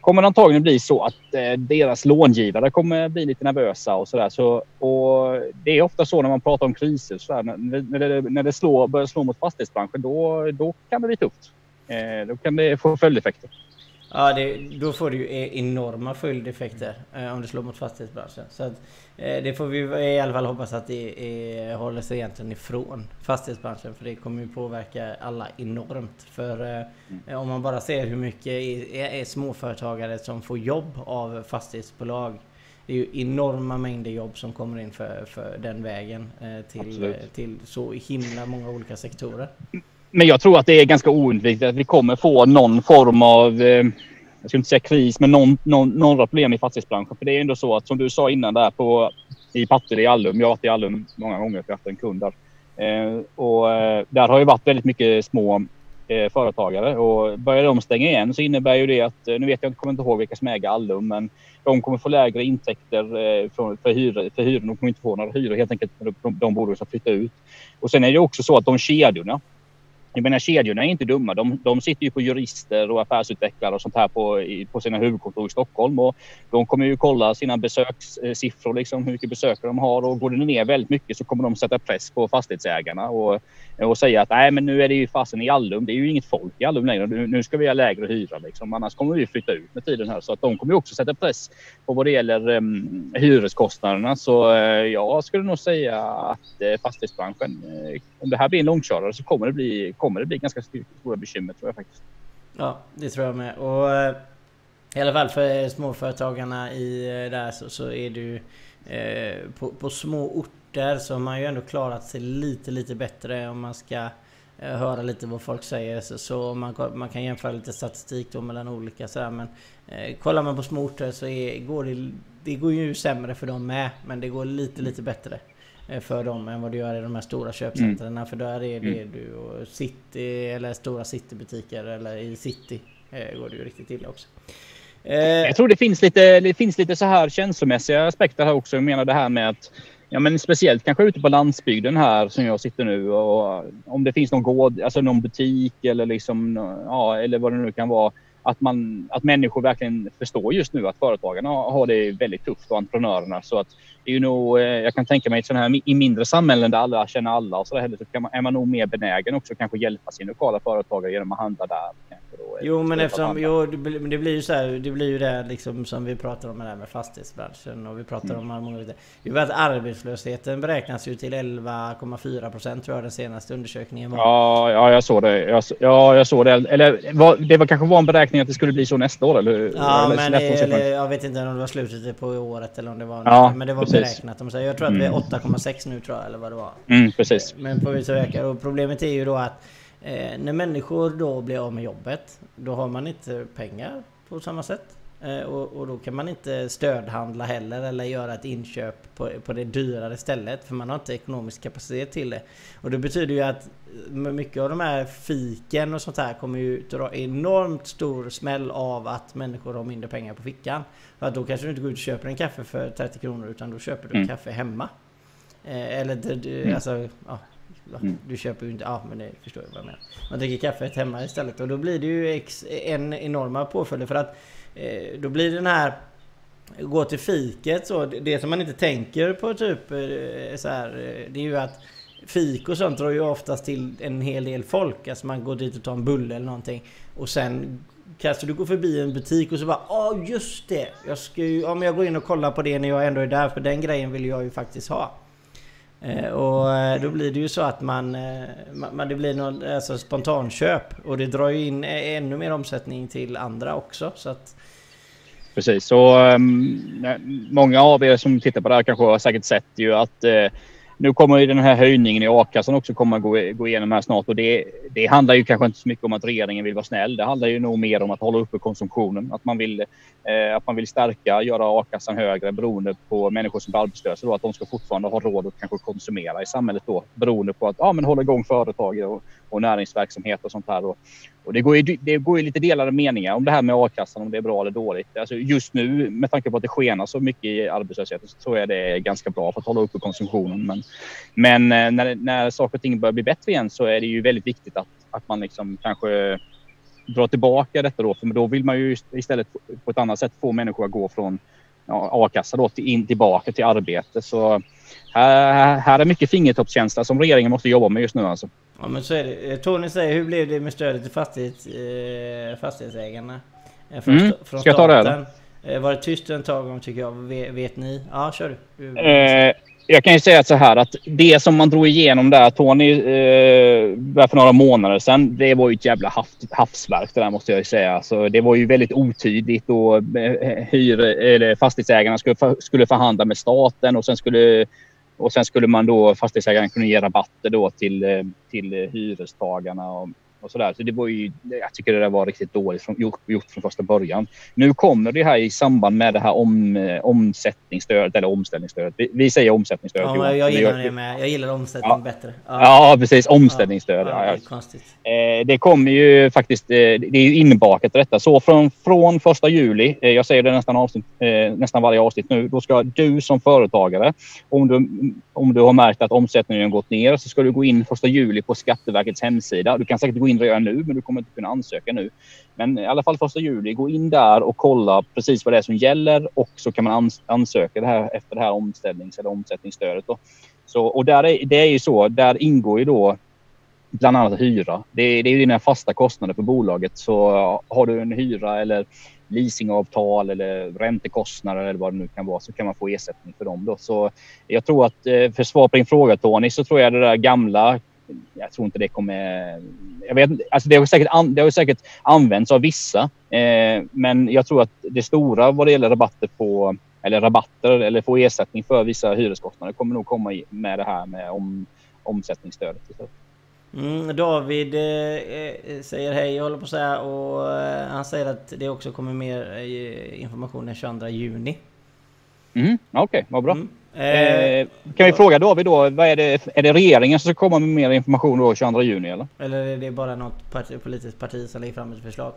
kommer det antagligen bli så att eh, deras långivare kommer bli lite nervösa och sådär. Så, och det är ofta så när man pratar om kriser, så här, när, det, när det slår, börjar slå mot fastighetsbranschen, då, då kan det bli tufft. Då kan det få följdeffekter. Ja, det, då får du ju e- enorma följdeffekter eh, om det slår mot fastighetsbranschen. Så att, eh, det får vi i alla fall hoppas att det är, håller sig egentligen ifrån fastighetsbranschen. För det kommer ju påverka alla enormt. För eh, mm. om man bara ser hur mycket är, är småföretagare som får jobb av fastighetsbolag. Det är ju enorma mängder jobb som kommer in för, för den vägen eh, till, till så himla många olika sektorer men jag tror att det är ganska oundvikligt att vi kommer få någon form av, eh, jag skulle inte säga kris, men någon, någon, några problem i fastighetsbranschen. För det är ändå så att som du sa innan där på, i Partille i Allum. Jag har varit i Allum många gånger för jag har haft en kund där. Eh, och eh, där har ju varit väldigt mycket små eh, företagare och börjar de stänga igen så innebär ju det att, eh, nu vet jag inte, kommer inte ihåg vilka som äger Allum, men de kommer få lägre intäkter eh, för, för, hyr, för hyror. De kommer inte få några hyror helt enkelt. De, de borde flytta ut. Och sen är det också så att de kedjorna jag menar kedjorna är inte dumma. De, de sitter ju på jurister och affärsutvecklare och sånt här på, på sina huvudkontor i Stockholm. Och de kommer ju kolla sina besökssiffror, liksom, hur mycket besökare de har. Och går det ner väldigt mycket så kommer de sätta press på fastighetsägarna och, och säga att nej men nu är det ju fasen i Allum. Det är ju inget folk i Allum längre. Nu, nu ska vi ha lägre hyra liksom. Annars kommer vi flytta ut med tiden här. Så att de kommer ju också sätta press på vad det gäller um, hyreskostnaderna. Så uh, jag skulle nog säga att uh, fastighetsbranschen, uh, om det här blir en långkörare så kommer det bli kommer det bli ganska stora bekymmer tror jag faktiskt. Ja, det tror jag med. Och eh, i alla fall för eh, småföretagarna i eh, där så, så är du eh, på, på, små orter så har man ju ändå klarat sig lite, lite bättre om man ska höra lite vad folk säger. Så, så man, man kan jämföra lite statistik då mellan olika sådär. Men eh, kollar man på små orter så är, går det, det går ju sämre för dem med. Men det går lite, lite bättre. Eh, för dem än vad du gör i de här stora köpcentren. Mm. För där är det mm. du och City eller stora Citybutiker eller i City eh, går det ju riktigt illa också. Eh. Jag tror det finns lite, det finns lite så här känslomässiga aspekter här också. Jag menar det här med att Ja, men speciellt kanske ute på landsbygden här som jag sitter nu och om det finns någon gård, alltså någon butik eller liksom, ja, eller vad det nu kan vara. Att, man, att människor verkligen förstår just nu att företagarna har det väldigt tufft och entreprenörerna. Så att det är ju nog, eh, jag kan tänka mig här, i mindre samhällen där alla känner alla och så, där, så man, är man nog mer benägen också kanske hjälpa sin lokala företagare genom att handla där. Då, jo men eftersom, jo, det, det blir ju så här, det blir ju det liksom som vi pratar om det här med fastighetsbranschen och vi pratar mm. om Det är att arbetslösheten beräknas ju till 11,4 procent tror jag den senaste undersökningen var. Ja, ja jag såg det. Jag, ja, jag såg det. Eller var, det var kanske var en beräkning att det skulle bli så nästa år eller? Ja, eller, men eller, jag vet inte om det var slutet på året eller om det var... Ja, men det var precis. beräknat. De säger, jag tror att vi är 8,6 mm. nu tror jag, eller vad det var. Mm, precis. Men på vissa ökar. Och problemet är ju då att eh, när människor då blir av med jobbet, då har man inte pengar på samma sätt. Eh, och, och, då kan man inte stödhandla heller eller göra ett inköp på, på det dyrare stället för man har inte ekonomisk kapacitet till det. Och det betyder ju att mycket av de här fiken och sånt här kommer ju dra enormt stor smäll av att människor har mindre pengar på fickan. För att då kanske du inte går ut och köper en kaffe för 30 kronor utan då köper du mm. kaffe hemma. Eh, eller du, mm. alltså, ja, Mm. Du köper ju inte... Ja, men det förstår jag vad jag menar. Man dricker kaffet hemma istället och då blir det ju ex, en enorma påföljder för att eh, Eh, då blir den här gå till fiket så, det som man inte tänker på typ eh, så här, eh, det är ju att fik och sånt drar ju oftast till en hel del folk. Alltså man går dit och tar en bulle eller någonting. Och sen kanske du går förbi en butik och så bara Ja just det! Jag ska ju, ja men jag går in och kollar på det när jag ändå är där för den grejen vill jag ju faktiskt ha. Eh, och eh, då blir det ju så att man, eh, man det blir någon alltså spontanköp och det drar ju in ännu mer omsättning till andra också. Så att... Precis, så um, många av er som tittar på det här kanske har säkert sett ju att uh, nu kommer ju den här höjningen i a-kassan också komma gå, gå igenom här snart och det, det handlar ju kanske inte så mycket om att regeringen vill vara snäll. Det handlar ju nog mer om att hålla uppe konsumtionen, att man vill, eh, att man vill stärka, göra a-kassan högre beroende på människor som blir arbetslösa då, att de ska fortfarande ha råd att kanske konsumera i samhället då beroende på att ja, men hålla igång företag och, och näringsverksamhet och sånt här. då och det, går ju, det går ju lite delade meningar om det här med a-kassan, om det är bra eller dåligt. Alltså just nu, med tanke på att det skenar så mycket i arbetslösheten, så tror jag det är ganska bra för att hålla uppe konsumtionen. Men, men eh, när, när saker och ting börjar bli bättre igen så är det ju väldigt viktigt att, att man liksom kanske drar tillbaka detta då, för då vill man ju istället på ett annat sätt få människor att gå från ja, a-kassa då till, in tillbaka till arbete. Så här, här är mycket fingertoppskänsla som regeringen måste jobba med just nu alltså. Ja men så är det. Eh, Tony säger, hur blev det med stödet till fastighets, eh, fastighetsägarna? Eh, från, mm. från Ska jag ta det eller? Eh, var det tyst en tag om tycker jag? Vet, ni? Ja, kör du. Eh, jag kan ju säga så här att det som man drog igenom där, Tony, eh, för några månader sedan, det var ju ett jävla haft, havsverk det där måste jag ju säga. Så det var ju väldigt otydligt och hyr, eller fastighetsägarna skulle, skulle förhandla med staten och sen skulle och sen skulle man då fastighetsägaren kunna ge rabatter då till, eh, till hyrestagarna. Och, och sådär. Så det var ju, jag tycker det där var riktigt dåligt från, gjort, gjort från första början. Nu kommer det här i samband med det här om, eh, omsättningsstödet eller omställningsstödet. Vi, vi säger omsättningsstöd. Ja, jag gillar det med. Jag gillar omsättning Ja. bättre. Ja, precis. Omställningsstöd. Ja, Ja, det ja. är konstigt. Eh, det kommer ju faktiskt, eh, det är inbakat detta. Så från, från första juli, eh, jag säger det nästan, avsnitt, eh, nästan varje avsnitt nu, då ska du som företagare, om du, om du har märkt att omsättningen gått ner, så ska du gå in första juli på Skatteverkets hemsida. Du kan säkert gå in redan nu, men du kommer inte kunna ansöka nu. Men i alla fall första juli, gå in där och kolla precis vad det är som gäller och så kan man ans ansöka det här efter det här omställnings eller omsättningsstödet. Då. Så, och där är, det är ju så, där ingår ju då bland annat hyra. Det, det är ju dina fasta kostnader för bolaget. Så har du en hyra eller leasingavtal eller räntekostnader eller vad det nu kan vara så kan man få ersättning för dem. Då. Så jag tror att eh, för svar på din fråga Tony så tror jag det där gamla jag tror inte det kommer... Jag vet, alltså det, har säkert an, det har säkert använts av vissa. Eh, men jag tror att det stora vad det gäller rabatter på eller rabatter eller få ersättning för vissa hyreskostnader kommer nog komma med det här med om, omsättningsstödet. Mm, David eh, eh, säger hej, jag håller på att säga och eh, han säger att det också kommer mer eh, information den 22 juni. Mm, Okej, okay, vad bra. Mm. Eh, kan vi fråga David då, vad är, det, är det regeringen som ska komma med mer information då 22 juni eller? Eller är det bara något parti, politiskt parti som lägger fram ett förslag?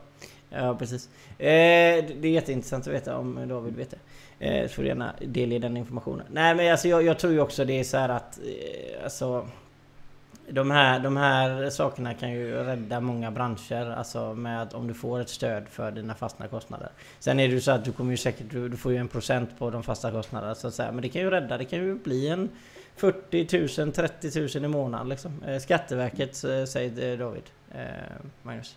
Ja precis. Eh, det är jätteintressant att veta om David vet det. Eh, så får du gärna delge den informationen. Nej men alltså jag, jag tror ju också det är så här att eh, alltså de här, de här sakerna kan ju rädda många branscher, alltså med att om du får ett stöd för dina fasta kostnader. Sen är det ju så att du kommer ju säkert, du, du får ju en procent på de fasta kostnaderna så att säga. Men det kan ju rädda, det kan ju bli en 40 000, 30 000 i månaden liksom. Eh, Skatteverket eh, säger David. Eh, Magnus.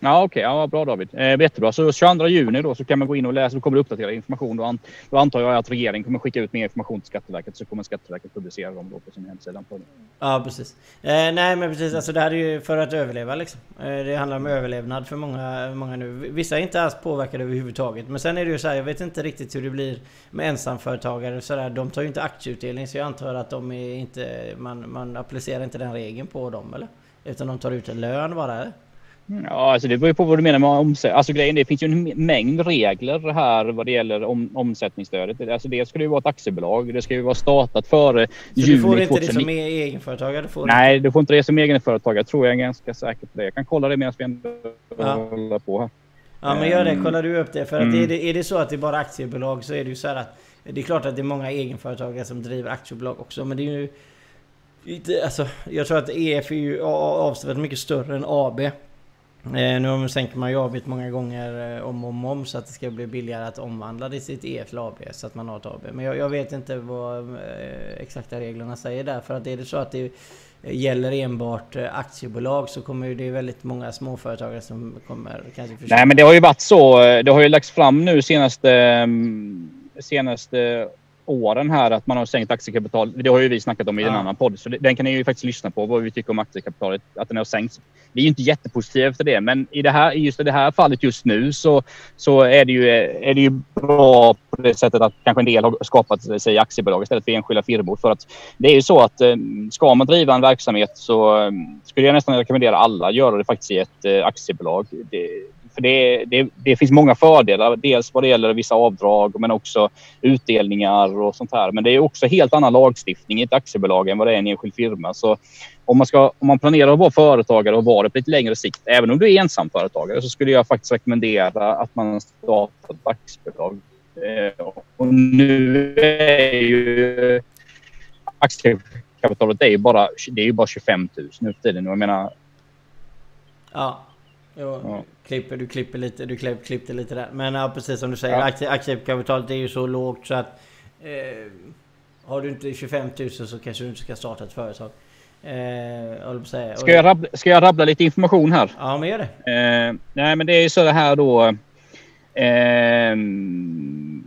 Ja okej, okay. ja, bra David. Eh, jättebra. Så 22 juni då så kan man gå in och läsa, då kommer det uppdatera information. Då, an, då antar jag att regeringen kommer skicka ut mer information till Skatteverket så kommer Skatteverket publicera dem då på sin hemsida. På ja precis. Eh, nej men precis, alltså det här är ju för att överleva liksom. Eh, det handlar om överlevnad för många, många nu. Vissa är inte alls påverkade överhuvudtaget. Men sen är det ju så här, jag vet inte riktigt hur det blir med ensamföretagare så där. De tar ju inte aktieutdelning så jag antar att de är inte, man, man applicerar inte den regeln på dem eller? Utan de tar ut en lön bara eller? Ja, alltså det beror ju på vad du menar med omsättning. Alltså grejen, det finns ju en mängd regler här vad det gäller om, omsättningsstödet. Alltså det ska ju vara ett aktiebolag. Det ska ju vara startat före Så juni du får inte 2009. det som är egenföretagare? Du får Nej, du får inte det som egenföretagare. tror jag är ganska säker på det. Jag kan kolla det medan vi ändå Ja. håller på här. Ja men gör det, Ehm, kollar du upp det. För att mm. är, det, är det så att det är bara aktiebolag så är det ju så här att Det är klart att det är många egenföretagare som driver aktiebolag också men det är ju alltså, Jag tror att EF är ju avsevärt mycket större än AB. Eh, nu sänker man ju avgift många gånger eh, om och om, om så att det ska bli billigare att omvandla det till sitt EF till AB så att man har ett AB. Men jag, jag vet inte vad eh, exakta reglerna säger där för att är det så att det gäller enbart aktiebolag så kommer ju det väldigt många småföretagare som kommer kanske försöka Nej, men det har ju varit så. Det har ju lagts fram nu senaste, mm, senaste åren här att man har sänkt aktiekapital. Det har ju vi snackat om i en Ja. annan podd, så den kan ni ju faktiskt lyssna på vad vi tycker om aktiekapitalet, att den har sänkts. Vi är inte jättepositiva efter det, men i det här, just i det här fallet just nu så, så är, det ju, är det ju bra på det sättet att kanske en del har skapat sig aktiebolag istället för enskilda firmor. För att det är ju så att eh, ska man driva en verksamhet så eh, skulle jag nästan rekommendera alla att göra det faktiskt i ett eh, aktiebolag. Det, för det, det, det finns många fördelar, dels vad det gäller vissa avdrag men också utdelningar och sånt här. Men det är också helt annan lagstiftning i ett aktiebolag än vad det är i en enskild firma. Så om man, ska, om man planerar att vara företagare och vara det på lite längre sikt, även om du är ensamföretagare, så skulle jag faktiskt rekommendera att man startar ett aktiebolag. Eh, och nu är ju aktiekapitalet det är ju bara, det är ju bara 25 000 nu för tiden. Jag menar, Ja. Jo, Ja. Klipper, du klipper lite, du klipp, klippte lite där. Men ja, precis som du säger, Ja. aktie, aktiekapitalet är ju så lågt så att... Eh, har du inte 25 000 så kanske du inte ska starta ett företag. Eh, jag säga. ska, jag rabbla, ska jag rabbla lite information här? Ja, men gör det. Eh, nej, men det är ju så här då. Eh,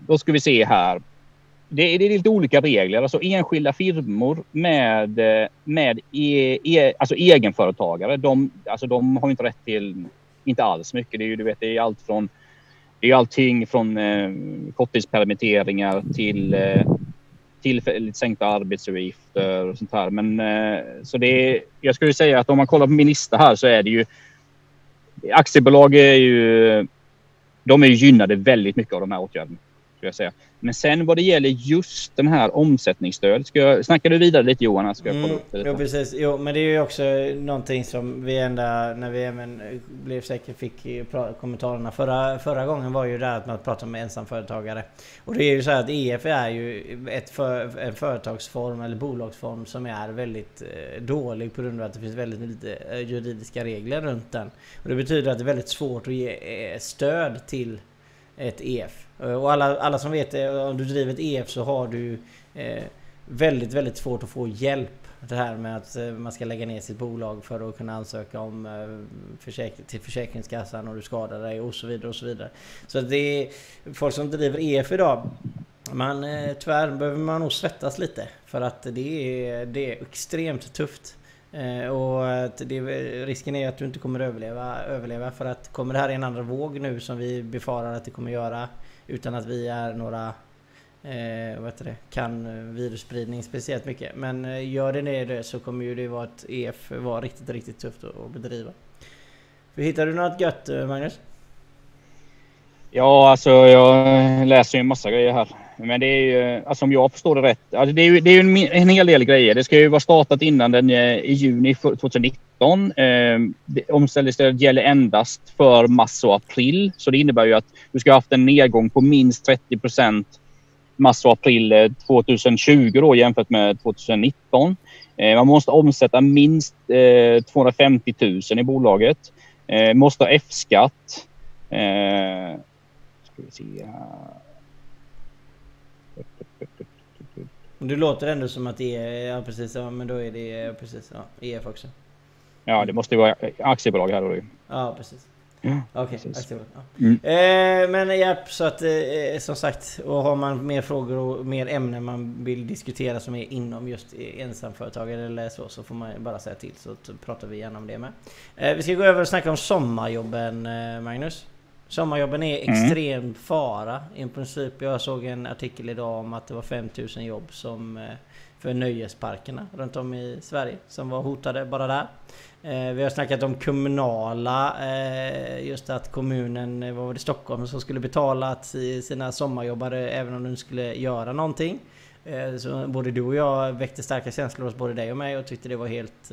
då ska vi se här. Det är, det är lite olika regler. Alltså enskilda firmor med, eh, med e, e, alltså egenföretagare. De, alltså de har inte rätt till, inte alls mycket. Det är ju du vet, det är allt från det är allting från eh, korttidspermitteringar till eh, tillfälligt sänkta arbetsavgifter och sånt här. Men eh, så det är, jag skulle säga att om man kollar på min lista här så är det ju aktiebolag är ju... De är ju gynnade väldigt mycket av de här åtgärderna. Skulle jag säga. Men sen vad det gäller just den här omsättningsstöd. Ska jag, snackar du vidare lite Johan? Ska jag mm, upp det jo precis. Jo men det är ju också någonting som vi ända när vi även blev säkert fick kommentarerna förra, förra gången var ju det att man pratade med ensamföretagare. Och det är ju så att EF är ju ett för, en företagsform eller bolagsform som är väldigt eh, dålig på grund av att det finns väldigt lite eh, juridiska regler runt den. Och det betyder att det är väldigt svårt att ge eh, stöd till ett EF. Eh, och alla, alla som vet eh, om du driver ett EF så har du eh, väldigt, väldigt svårt att få hjälp. Det här med att eh, man ska lägga ner sitt bolag för att kunna ansöka om eh, försäkring, till Försäkringskassan och du skadar dig och så vidare och så vidare. Så det är folk som driver EF idag man, eh, tyvärr behöver man nog svettas lite för att det är, det är extremt tufft. Eh, och att det, risken är att du inte kommer överleva, överleva för att kommer det här en andra våg nu som vi befarar att det kommer göra utan att vi är några eh, vad heter det, kan eh, virusspridning speciellt mycket. Men eh, gör det det så kommer ju det vara ett EF vara riktigt, riktigt tufft att bedriva. För hittar du något gött Magnus? Ja, alltså jag läser ju en massa grejer här. Men det är ju, alltså om jag förstår det rätt, alltså det är ju, det är ju en, en hel del grejer. Det ska ju vara startat innan den eh, i juni 2019. Eh, omställningsstödet gäller endast för mars och april. Så det innebär ju att du ska ha haft en nedgång på minst 30 procent mars och april eh, 2020 då jämfört med 2019. Eh, man måste omsätta minst eh, 250 000 i bolaget. Eh, måste ha F-skatt. Eh, ska vi se här. Det låter ändå som att det är, ja precis, ja, men då är det precis, ja, EF också. Ja, det måste ju vara aktiebolag här då Ja, precis. Ja, Okej, okay. Ja. Mm. Eh, men ja, så att eh, som sagt, och har man mer frågor och mer ämnen man vill diskutera som är inom just ensamföretagare eller så, så får man bara säga till så pratar vi gärna om det med. Eh, vi ska gå över och snacka om sommarjobben, eh, Magnus. Sommarjobben är mm. extrem mm. fara. I princip, jag såg en artikel idag om att det var 5000 jobb som eh, för nöjesparkerna runt om i Sverige som var hotade bara där. Eh, vi har snackat om kommunala, eh, just att kommunen, vad var det, Stockholm som skulle betala sina sommarjobbare även om de skulle göra någonting. Så både du och jag väckte starka känslor hos både dig och mig och tyckte det var helt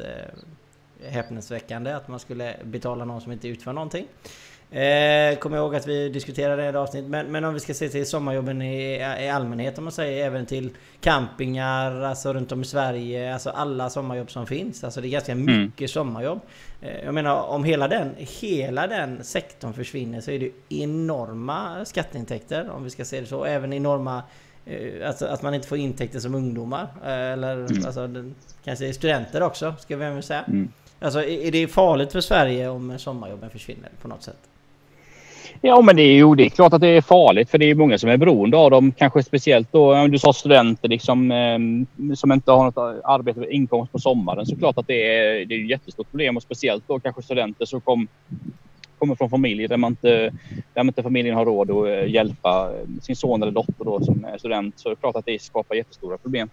häpnadsväckande att man skulle betala någon som inte utför någonting. Eh, kommer ihåg att vi diskuterade det i avsnitt. Men, men om vi ska se till sommarjobben i, i allmänhet om man säger. Även till campingar, alltså runt om i Sverige. Alltså alla sommarjobb som finns. Alltså det är ganska mm. mycket mm. sommarjobb. Eh, jag menar om hela den, hela den sektorn försvinner så är det enorma skatteintäkter. Om vi ska se det så. Även enorma eh, Alltså att man inte får intäkter som ungdomar. Eh, eller mm. alltså, kanske studenter också, ska vi även säga. Mm. Alltså är det farligt för Sverige om sommarjobben försvinner på något sätt? Ja, men det är ju det är klart att det är farligt för det är många som är beroende av dem. Kanske speciellt då, du sa studenter liksom, eh, som inte har något arbete eller inkomst på sommaren. Så klart att det är, det är ett jättestort problem och speciellt då kanske studenter som kom, kommer från familjer där man inte, där inte familjen har råd att eh, hjälpa eh, sin son eller dotter då som är student. Så det är klart att det skapar jättestora problem.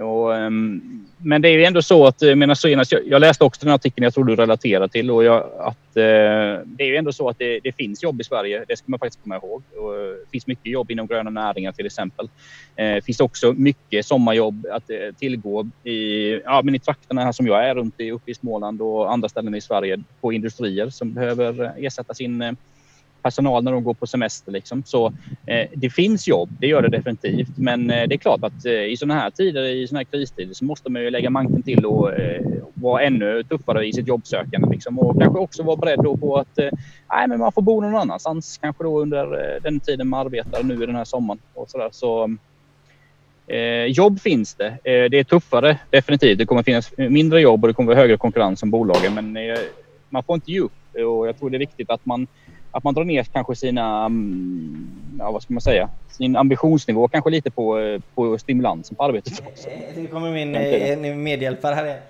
Och, um, men det är ju ändå så att, eh, jag, menar, senast, jag, jag läste också den artikeln jag tror du relaterar till och jag, att uh, det är ju ändå så att det, det, finns jobb i Sverige. Det ska man faktiskt komma ihåg. Och, uh, det finns mycket jobb inom gröna näringar till exempel. Uh, det finns också mycket sommarjobb att uh, tillgå i, ja, men i trakterna här som jag är runt i, uppe i Småland och andra ställen i Sverige på industrier som behöver ersätta sin personal när de går på semester. Liksom. Så eh, det finns jobb, det gör det definitivt. Men eh, det är klart att eh, i sådana här tider, i sådana här kristider, så måste man ju lägga manken till och eh, vara ännu tuffare i sitt jobbsökande. Liksom. Och kanske också vara beredd på att eh, nej, men man får bo någon annanstans. Kanske då under eh, den tiden man arbetar nu i den här sommaren. Och så, där. så jobb finns det. Eh, det är tuffare definitivt. Det kommer finnas mindre jobb och det kommer vara högre konkurrens om bolagen. Men eh, man får inte ge upp och jag tror det är viktigt att man att man drar ner kanske sina, mm, ja, vad ska man säga, sin ambitionsnivå kanske lite på, på stimulansen på arbetet också. Det kommer min eh, medhjälpare här.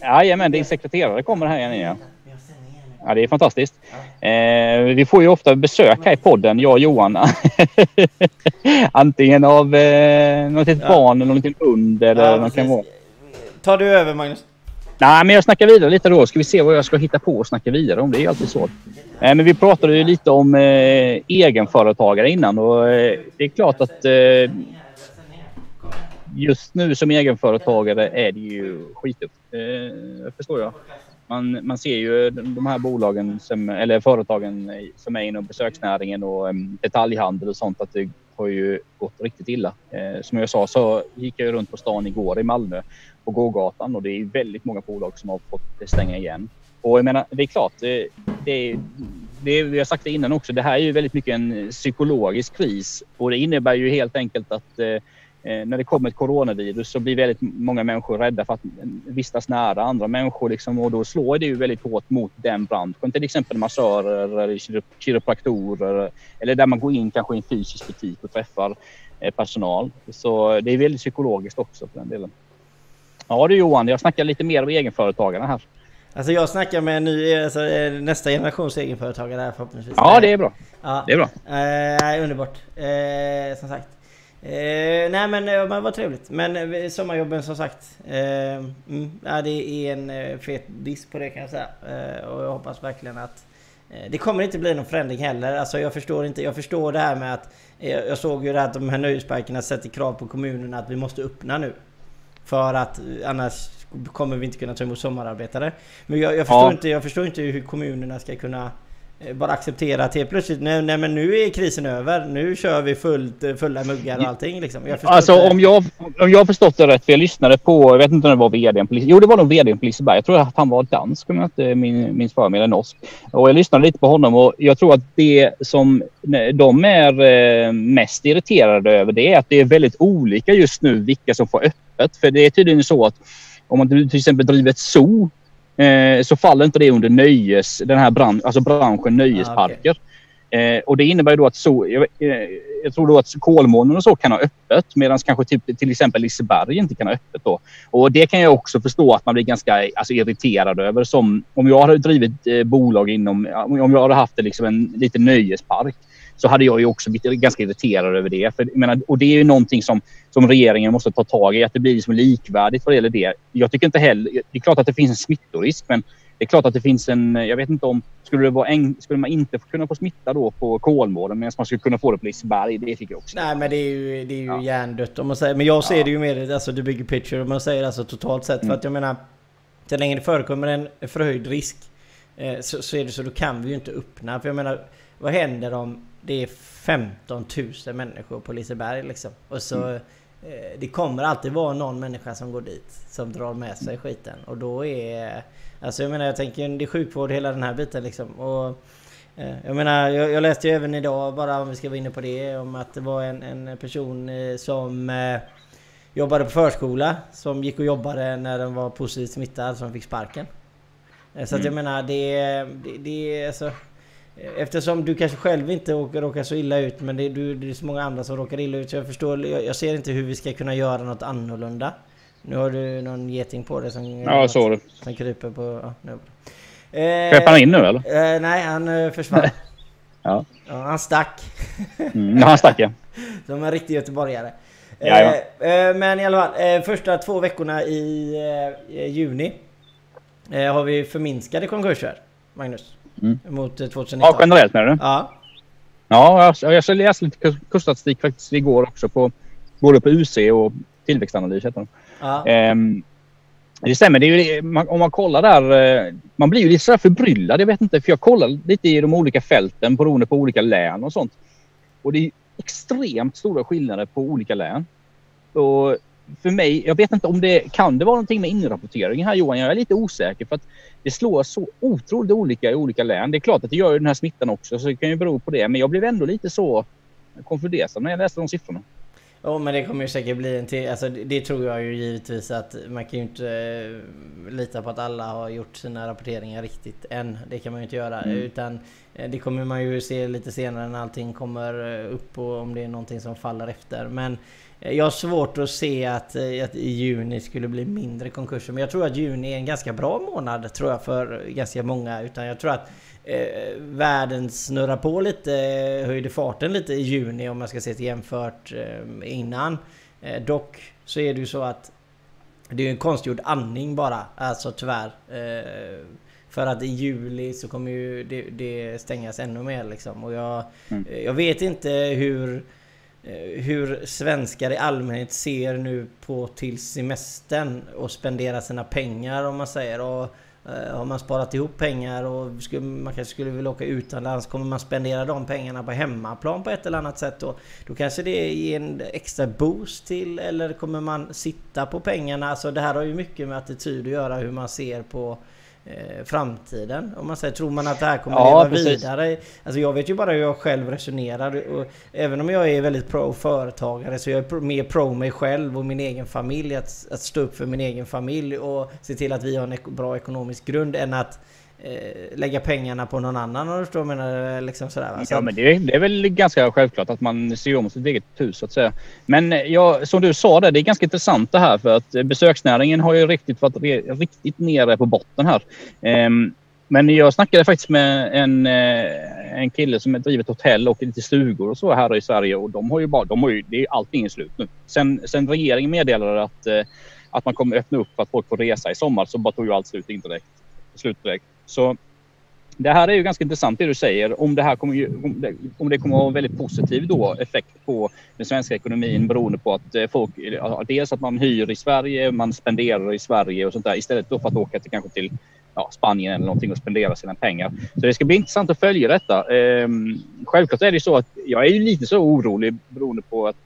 Jajamän, din sekreterare kommer här igen. Ja. Ja, det är fantastiskt. Eh, vi får ju ofta besök här i podden, jag och Johan. <laughs> Antingen av eh, något litet ja. barn eller någon liten hund eller ja, något kan vara. Tar du över Magnus? Nej, men jag snackar vidare lite då. Ska vi se vad jag ska hitta på och snacka vidare om. Det är alltid så. Eh, men vi pratade ju lite om eh, egenföretagare innan och eh, det är klart att eh, just nu som egenföretagare är det ju skitufft. Eh, förstår jag. Man, man ser ju de här bolagen, som, eller företagen som är inom besöksnäringen och eh, detaljhandel och sånt att det har ju gått riktigt illa. Eh, som jag sa så gick jag runt på stan igår i Malmö på gågatan och det är väldigt många bolag som har fått stänga igen. Och jag menar, det är klart, det, det, det, vi har sagt det innan också, det här är ju väldigt mycket en psykologisk kris och det innebär ju helt enkelt att eh, eh, när det kommer ett coronavirus så blir väldigt många människor rädda för att vistas nära andra människor liksom, och då slår det ju väldigt hårt mot den branschen. Till exempel massörer eller kiropraktorer eller där man går in kanske i en fysisk butik och träffar eh, personal. Så det är väldigt psykologiskt också för den delen. Ja du Johan, jag snackar lite mer om egenföretagarna här. Alltså jag snackar med ny, alltså, eh, nästa generations egenföretagare här förhoppningsvis. Ja det är bra. Ja. Det är bra. Eh, underbart. Eh, som sagt. Eh, nej men, eh, men vad trevligt. Men eh, sommarjobben som sagt. Eh, mm, ja, det är en fet diss på det kan jag säga. Och jag hoppas verkligen att det kommer inte bli någon förändring heller. Alltså jag förstår inte. Jag förstår det här med att jag såg ju det att de här nöjesparkerna sätter krav på kommunerna att vi måste öppna nu. För att annars kommer vi inte kunna ta emot sommararbetare. Men jag, jag förstår, ja. inte, jag förstår inte hur kommunerna ska kunna Eh, bara acceptera att helt plötsligt, nej, nej men nu är krisen över. Nu kör vi fullt, eh, fulla muggar och allting liksom. Jag alltså inte. om jag, om jag förstått det rätt, för jag lyssnade på, jag vet inte om det var vdn på Jo det var nog vdn på Liseberg. Jag tror att han var dansk om jag inte minns för mig, eller norsk. Och jag lyssnade lite på honom och jag tror att det som de är eh, mest irriterade över det är att det är väldigt olika just nu vilka som får öppet. För det är tydligen så att om man till exempel driver ett zoo eh, så faller inte det under nöjes, den här bran, alltså branschen nöjesparker. Ah, okay. eh, och det innebär då att så, jag, eh, jag, tror då att Kolmården och så kan ha öppet medan kanske typ, till exempel Liseberg inte kan ha öppet då. Och det kan jag också förstå att man blir ganska alltså, irriterad över. Som om jag hade drivit eh, bolag inom, om jag hade haft liksom en liten nöjespark så hade jag ju också blivit ganska irriterad över det. För, menar, och det är ju någonting som, som regeringen måste ta tag i, att det blir liksom likvärdigt vad det gäller det. Jag tycker inte heller... Det är klart att det finns en smittorisk, men det är klart att det finns en... Jag vet inte om... Skulle, det vara en, skulle man inte kunna få smitta då på Kolmården medan man skulle kunna få det på Liseberg? Det tycker jag också. Nej men det är ju, det är ju ja. hjärndött om man säger. Men jag ser ja. det ju mer alltså the bigger picture om man säger alltså totalt sett. Mm. För att jag menar... Så länge det förekommer en förhöjd risk eh, så, så är det så då kan vi ju inte öppna. För jag menar, vad händer om det är 15 000 människor på Liseberg liksom. Och så... Mm. Eh, det kommer alltid vara någon människa som går dit som drar med sig skiten och då är... Alltså jag menar jag tänker det är sjukvård hela den här biten liksom. Och, eh, jag menar jag, jag läste ju även idag bara om vi ska vara inne på det om att det var en, en person eh, som jobbade på förskola som gick och jobbade när den var positivt smittad som fick sparken. Så att jag mm. menar det, det, det alltså Eftersom du kanske själv inte råkar så illa ut men det är, du, det är så många andra som råkar illa ut så jag förstår, jag, jag, ser inte hur vi ska kunna göra något annorlunda. Nu har du någon geting på dig som... Ja, såg det. Som kryper på... Ja, nu. Eh, han in nu eller? Eh, nej, han eh, försvann. ja. ja. Han stack. mm, han stack ja. <laughs> Som en riktig göteborgare. Eh, eh, men i alla fall, eh, första två veckorna i eh, juni har vi förminskade konkurser, Magnus. Mm. Mot 2019. Ja, generellt menar du? Ja. Ja, jag, jag läste lite kursstatistik faktiskt igår också på både på UC och tillväxtanalys heter ja. Ehm, det stämmer. Det är, om man kollar där. Eh, man blir ju lite sådär förbryllad. Jag vet inte, för jag kollar lite i de olika fälten beroende på olika län och sånt. Och det är extremt stora skillnader på olika län. Och för mig, jag vet inte om det kan det vara någonting med inrapporteringen här Johan. Jag är lite osäker för att det slår så otroligt olika i olika län. Det är klart att det gör ju den här smittan också så det kan ju bero på det. Men jag blev ändå lite så konfunderad när jag läste de siffrorna. Ja men det kommer ju säkert bli en till. Alltså det tror jag ju givetvis att man kan ju inte eh, lita på att alla har gjort sina rapporteringar riktigt än. Det kan man ju inte göra. Mm. Utan eh, det kommer man ju se lite senare när allting kommer eh, upp och om det är någonting som faller efter. Men jag har svårt att se att, att i juni skulle bli mindre konkurser. Men jag tror att juni är en ganska bra månad tror jag för ganska många. Utan jag tror att eh, världen snurrar på lite, höjde farten lite i juni om man ska se till jämfört eh, innan. Eh, dock så är det ju så att Det är en konstgjord andning bara, alltså tyvärr. För att i juli så kommer ju det, det stängas ännu mer liksom. Och jag, mm. jag vet inte hur hur svenskar i allmänhet ser nu på till semestern och spendera sina pengar om man säger. Och Eh, Eh, har man sparat ihop pengar och skulle, man kanske skulle vilja åka utomlands kommer man spendera de pengarna på hemmaplan på ett eller annat sätt då, då kanske det ger en extra boost till eller kommer man sitta på pengarna? Alltså det här har ju mycket med attityd att göra hur man ser på framtiden. Om man säger, tror man att det här kommer ja, leva precis. vidare? Alltså jag vet ju bara hur jag själv resonerar. Och även om jag är väldigt pro företagare så jag är mer pro mig själv och min egen familj. Att, att stå upp för min egen familj och se till att vi har en bra ekonomisk grund än att eh, lägga pengarna på någon annan om du förstår menar. Liksom sådär, va? Så ja men det är, det är, väl ganska självklart att man ser om sitt eget hus så att säga. Men eh, ja, som du sa det, det är ganska intressant det här för att besöksnäringen har ju riktigt varit riktigt nere på botten här. Um, men jag snackade faktiskt med en, eh, en kille som driver ett hotell och lite stugor och så här i Sverige och de har ju bara, de har ju, det är allting är slut nu. Sen, sen regeringen meddelade att, eh, att man kommer öppna upp för att folk får resa i sommar så bara tog ju allt slut indirekt. Slut direkt. Så det här är ju ganska intressant det du säger. Om det här kommer, om det, om det kommer att ha en väldigt positiv då effekt på den svenska ekonomin beroende på att eh, folk, dels att man hyr i Sverige, man spenderar i Sverige och sånt där istället då för att åka till kanske till ja, Spanien eller någonting och spendera sina pengar. Så det ska bli intressant att följa detta. Ehm, självklart är det så att jag är ju lite så orolig beroende på att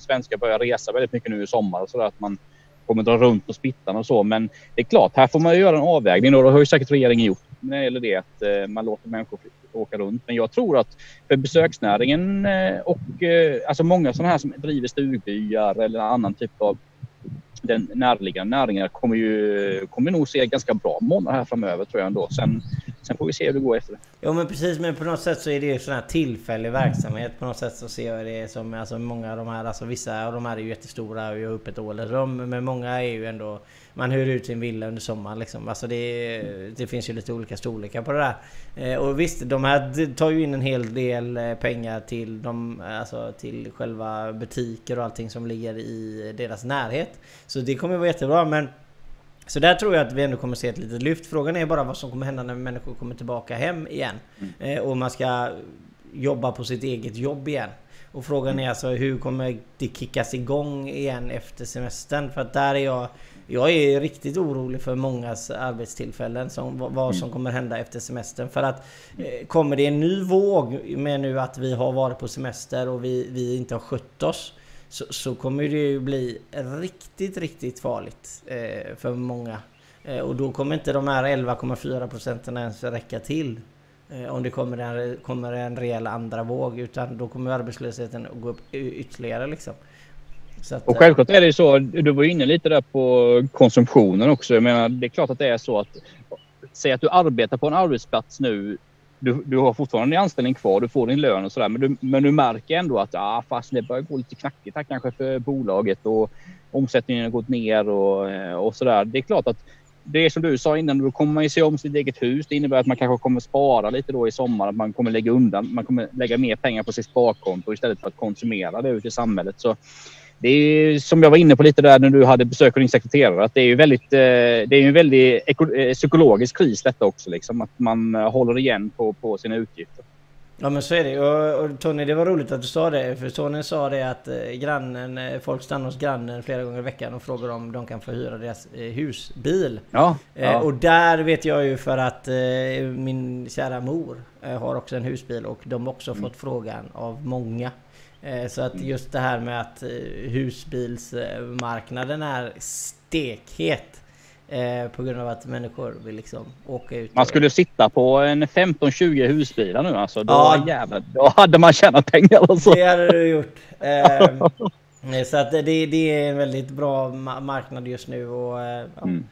svenskar börjar resa väldigt mycket nu i sommar och så där, att man kommer dra runt på spittan och så. Men det är klart, här får man göra en avvägning och det har ju säkert regeringen gjort när det gäller det att eh, man låter människor åka runt. Men jag tror att för besöksnäringen eh, och eh, alltså många sådana här som driver stugbyar eller annan typ av den närliggande näringen kommer ju kommer nog se ganska bra månader här framöver tror jag ändå. Sen, sen får vi se hur det går efter det. Jo men precis, men på något sätt så är det ju sån här tillfällig verksamhet. På något sätt så ser jag det som, alltså många av de här, alltså vissa av de här är ju jättestora och har öppet året rum. Men många är ju ändå man hyr ut sin villa under sommaren liksom. Alltså det, det finns ju lite olika storlekar på det där. Eh, och visst, de här tar ju in en hel del eh, pengar till, de, alltså till själva butiker och allting som ligger i deras närhet. Så det kommer vara jättebra men så där tror jag att vi ändå kommer se ett litet lyft. Frågan är bara vad som kommer hända när människor kommer tillbaka hem igen. Mm. Eh, och man ska jobba på sitt eget jobb igen. Och frågan är alltså hur kommer det kickas igång igen efter semestern? För att där är jag jag är riktigt orolig för mångas arbetstillfällen, som, vad som mm. kommer hända efter semestern. För att eh, kommer det en ny våg med nu att vi har varit på semester och vi, vi inte har skött oss. Så, så kommer det ju bli riktigt, riktigt farligt eh, för många. Eh, och då kommer inte de här 11,4 procenten ens räcka till. Eh, om det kommer en, kommer en rejäl andra våg. Utan då kommer arbetslösheten att gå upp ytterligare liksom. Att, och självklart är det ju så, du var inne lite där på konsumtionen också. Jag menar, det är klart att det är så att säg att du arbetar på en arbetsplats nu. Du, du har fortfarande din anställning kvar, du får din lön och sådär. Men du, men du märker ändå att ah, fast det börjar gå lite knackigt här kanske för bolaget och omsättningen har gått ner och, och sådär. Det är klart att det är som du sa innan, då kommer man ju se om sitt eget hus. Det innebär att man kanske kommer spara lite då i sommar. Att man kommer lägga undan, man kommer lägga mer pengar på sitt sparkonto istället för att konsumera det ute i samhället. Så det är som jag var inne på lite där när du hade besök av din sekreterare. Att det är ju väldigt, eh, det är en väldigt eh, psykologisk kris detta också. Liksom, att man eh, håller igen på, på sina utgifter. Ja men så är det. Och, och Tony, det var roligt att du sa det. För Tony sa det att grannen, folk stannar hos grannen flera gånger i veckan och frågar om de kan få hyra deras husbil. Ja, ja. Och där vet jag ju för att min kära mor har också en husbil och de har också mm. fått frågan av många. Eh, så att just det här med att eh, husbilsmarknaden är stekhet. Eh, på grund av att människor vill liksom åka ut. Man skulle sitta på en 15-20 husbilar nu alltså. Då, ja. jävlar, då hade man tjänat pengar alltså. Det hade du gjort. <laughs> så att det, det är en väldigt bra marknad just nu. Och, ja. mm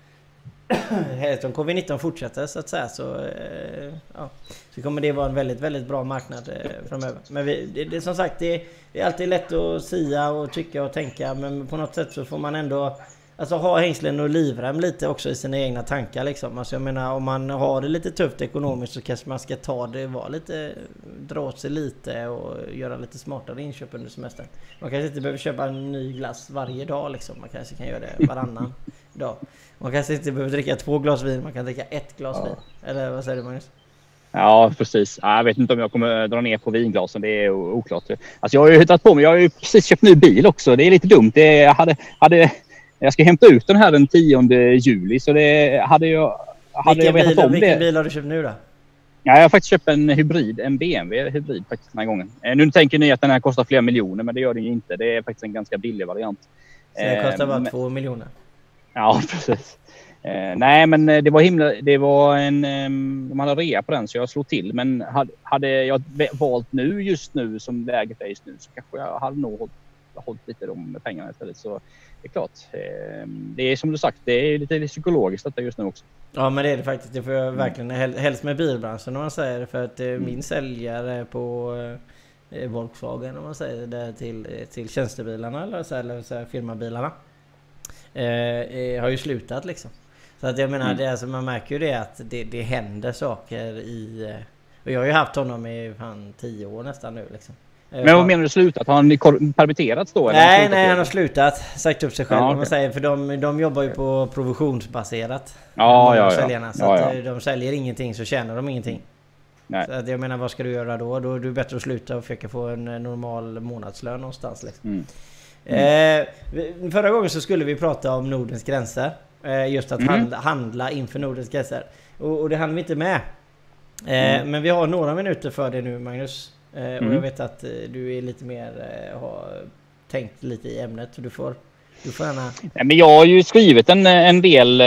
helst om covid-19 fortsätter så att säga så, eh, ja, så kommer det vara en väldigt, väldigt bra marknad eh, framöver. Men vi, det, det, som sagt, det, det, är alltid lätt att sia och tycka och tänka men på något sätt så får man ändå Alltså ha hängslen och livrem lite också i sina egna tankar liksom. Alltså jag menar om man har det lite tufft ekonomiskt så kanske man ska ta det, vara lite, dra åt sig lite och göra lite smartare inköp under semestern. Man kanske inte behöver köpa en ny glass varje dag liksom. Man kanske kan göra det varannan dag. Man kanske inte behöver dricka två glas vin, man kan dricka ett glas ja. vin. Eller vad säger du Magnus? Ja, precis. Jag vet inte om jag kommer dra ner på vinglasen. Det är oklart. Alltså jag har ju hittat på mig. Jag har ju precis köpt ny bil också. Det är lite dumt. Det jag, hade, hade, jag ska hämta ut den här den 10 juli. Så det hade jag... Hade vilken jag bil, om vilken det. bil har du köpt nu då? Ja, jag har faktiskt köpt en hybrid. En BMW hybrid faktiskt den här gången. Eh, nu tänker ni att den här kostar flera miljoner, men det gör den ju inte. Det är faktiskt en ganska billig variant. Så det kostar bara eh, två miljoner? Ja, <laughs> precis. Eh, nej, men eh, det var himla. Det var en. Eh, de hade rea på den så jag slog till. Men hade, hade jag valt nu just nu som läget är just nu så kanske jag hade nog hållit, hållit lite de pengarna istället. Så det är klart. Eh, det är som du sagt, det är lite psykologiskt detta just nu också. Ja, men det är det faktiskt. Det får jag verkligen mm. helst med bilbranschen om man säger det. För att eh, mm. min säljare på eh, Volkswagen om man säger det till, till tjänstebilarna eller, så, eller så firmabilarna. Eh, har ju slutat liksom. Så att jag menar, mm. det, alltså, man märker ju det att det, det händer saker i... Eh, och jag har ju haft honom i fan tio år nästan nu liksom. Eh, Men vad menar du slutat? Har han permitterats då? Eller nej, nej han har slutat. Sagt upp sig själv ja, okay. man säger. För de, de jobbar ju på provisionsbaserat. Ja, ja, ja. Säljarna. Så ja, ja. Att eh, de säljer ingenting så tjänar de ingenting. Nej. Så att jag menar vad ska du göra då? Då är det bättre att sluta och försöka få en normal månadslön någonstans liksom. Mm. Mm. Eh, förra gången så skulle vi prata om Nordens gränser. Eh, just att mm. handla, handla inför Nordens gränser. Och, och det hann vi inte med. Eh, mm. Men vi har några minuter för det nu Magnus. Eh, mm. Och jag vet att du är lite mer, har tänkt lite i ämnet. Du får, du får gärna... Nej, men jag har ju skrivit en, en del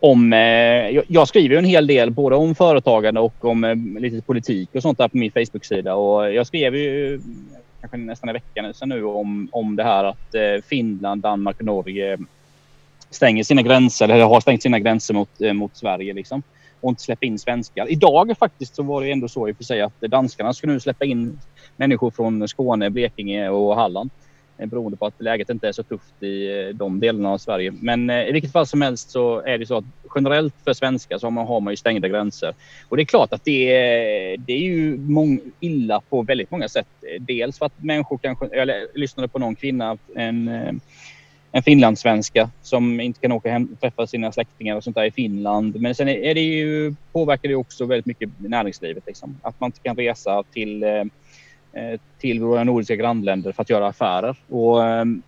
om... Jag skriver en hel del både om företagande och om lite politik och sånt där på min Facebook-sida. Och jag skrev ju kanske nästan en vecka sedan nu om, om det här att eh, Finland, Danmark och Norge stänger sina gränser eller har stängt sina gränser mot, eh, mot Sverige liksom. Och inte släpper in svenskar. Idag faktiskt så var det ändå så i och för sig att danskarna ska nu släppa in människor från Skåne, Blekinge och Halland. Eh, beroende på att läget inte är så tufft i eh, de delarna av Sverige. Men eh, i vilket fall som helst så är det så att generellt för svenskar så har man, ju stängda gränser. Och det är klart att det är, det är ju mång, illa på väldigt många sätt. Dels för att människor kanske, jag lyssnade på någon kvinna, en en finlandssvenska som inte kan åka hem och träffa sina släktingar och sånt där i Finland. Men sen är det ju, påverkar det också väldigt mycket näringslivet. Liksom. Att man inte kan resa till, eh, Eh, till våra nordiska grannländer för att göra affärer. Och, ehm,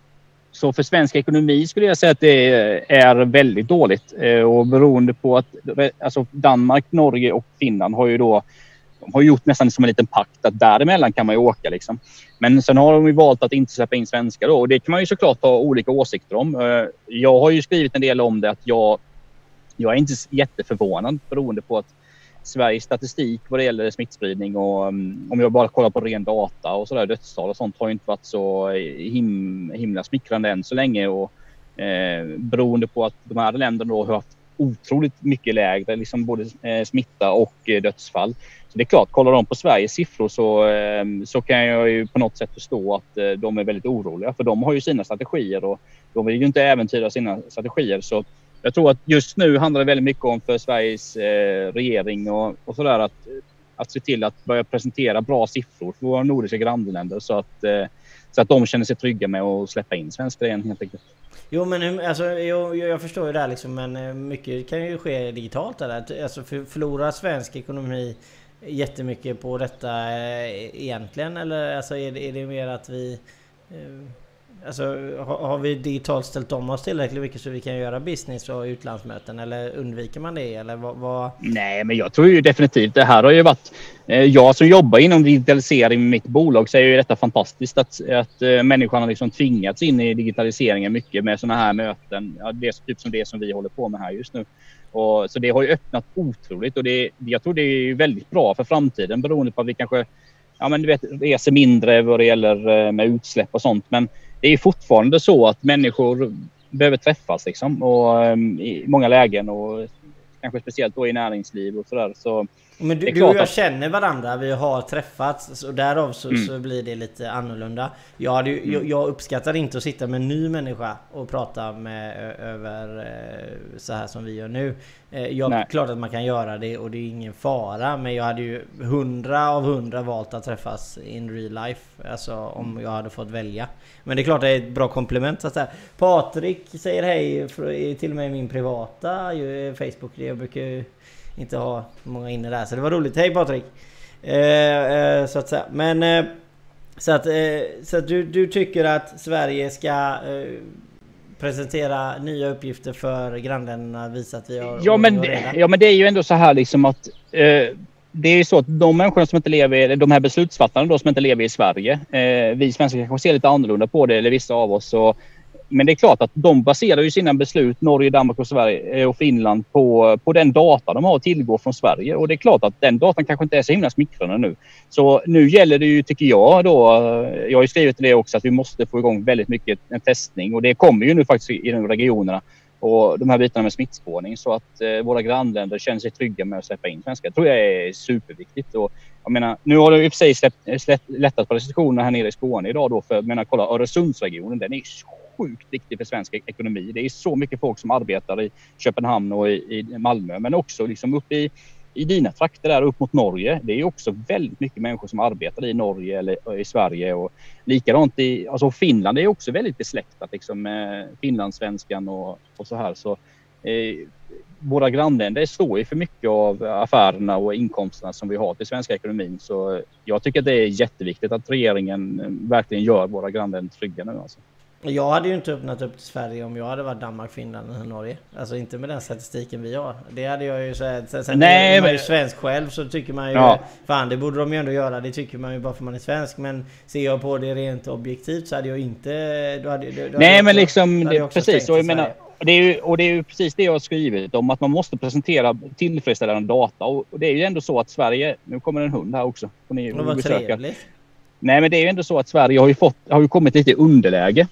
så för svensk ekonomi skulle jag säga att det är väldigt dåligt. Eh, och beroende på att alltså Danmark, Norge och Finland har ju då de har gjort nästan som en liten pakt att däremellan kan man ju åka. Liksom. Men sen har de ju valt att inte släppa in svenskar och det kan man ju såklart ha olika åsikter om. Eh, jag har ju skrivit en del om det att jag, jag är inte jätteförvånad beroende på att Sveriges statistik vad det gäller smittspridning och um, om jag bara kollar på ren data och sådär dödstal och sånt har inte varit så him, himla smickrande än så länge och eh, beroende på att de här länderna då har haft otroligt mycket lägre liksom både eh, smitta och eh, dödsfall det är klart, kollar de på Sveriges siffror så, eh, så kan jag ju på något sätt förstå att eh, de är väldigt oroliga. För de har ju sina strategier och de vill ju inte äventyra sina strategier. Så jag tror att just nu handlar det väldigt mycket om för Sveriges eh, regering och, och sådär att, att se till att börja presentera bra siffror för våra nordiska grannländer så att, eh, så att de känner sig trygga med att släppa in svenskar igen helt enkelt. Jo men alltså, jo, jag förstår ju det här liksom men eh, mycket kan ju ske digitalt. där. Alltså förlorar svensk ekonomi jättemycket på detta eh, egentligen? Eller alltså är det, är det mer att vi... Eh, Alltså har vi digitalt ställt om oss tillräckligt mycket så vi kan göra business och utlandsmöten? Eller undviker man det? Eller vad, vad... Nej, men jag tror ju definitivt det här har ju varit... Eh, jag som jobbar inom digitalisering med mitt bolag säger ju detta fantastiskt att, att eh, människan har liksom tvingats in i digitaliseringen mycket med sådana här möten. Ja, det är typ som det som vi håller på med här just nu. Och, så det har ju öppnat otroligt och det, jag tror det är väldigt bra för framtiden beroende på att vi kanske ja, men du vet, reser mindre vad det gäller eh, med utsläpp och sånt. Men det är fortfarande så att människor behöver träffas liksom, och, um, i många lägen och kanske speciellt då i näringsliv och sådär. Så, men du, du och jag att... känner varandra, vi har träffats och därav så, mm. så blir det lite annorlunda. Jag, hade, mm. jag, jag, uppskattar inte att sitta med en ny människa och prata med över eh, så här som vi gör nu. Eh, jag, klart att man kan göra det och det är ingen fara men jag hade ju hundra av hundra valt att träffas in real life. Alltså om jag hade fått välja. Men det är klart det är ett bra komplement så säga. Patrik säger hej till och med i min privata Facebook. Jag brukar ju inte ha många inne där. Så det var roligt. Hej Patrik! Eh, eh, så att säga. Men... Eh, så att, så att du, du tycker att Sverige ska presentera nya uppgifter för grannländerna, visa att vi har... Ja men, ja men det är ju ändå så här liksom att det är ju så att de människorna som inte lever, de här beslutsfattarna då som inte lever i Sverige, eh, vi svenskar kanske ser lite annorlunda på det, eller vissa av oss. Så men det är klart att de baserar ju sina beslut, Norge, Danmark och Sverige eh, och Finland, på, på den data de har att tillgå från Sverige. Och det är klart att den datan kanske inte är så himla smickrande nu. Så nu gäller det ju, tycker jag då, eh, jag har ju skrivit det också, att vi måste få igång väldigt mycket en testning och det kommer ju nu faktiskt i de regionerna och de här bitarna med smittspårning så att eh, våra grannländer känner sig trygga med att släppa in svenskar. Det tror jag är superviktigt. Och, jag menar, nu har det i och för sig släppt, släppt, lättat på restriktionerna här nere i Skåne idag då för jag menar, kolla Öresundsregionen, den är sjukt viktig för svensk ekonomi. Det är så mycket folk som arbetar i Köpenhamn och i, i Malmö, men också liksom uppe i, i dina trakter där upp mot Norge. Det är också väldigt mycket människor som arbetar i Norge eller eh, i Sverige och likadant i alltså Finland är också väldigt besläktat liksom med finlandssvenskan och, och så här. Så eh, våra grannländer står ju för mycket av affärerna och inkomsterna som vi har till svenska ekonomin. Så jag tycker att det är jätteviktigt att regeringen eh, verkligen gör våra grannländer trygga nu. Alltså. Jag hade ju inte öppnat upp till Sverige om jag hade varit Danmark, Finland eller Norge. Alltså inte med den statistiken vi har. Det hade jag ju såhär... Sen, sen Nej, är man ju svensk själv så tycker man ju... Ja. Fan det borde de ju ändå göra. Det tycker man ju bara för man är svensk. Men ser jag på det rent objektivt så hade jag inte... Då hade, då hade Nej men också, liksom... Det, precis. Och jag menar, det är ju, och det är ju precis det jag har skrivit om att man måste presentera tillfredsställande data. Och det är ju ändå så att Sverige... Nu kommer en hund här också. Får ni var trevligt. Nej men det är ju ändå så att Sverige har ju, fått, har ju kommit lite i underläge.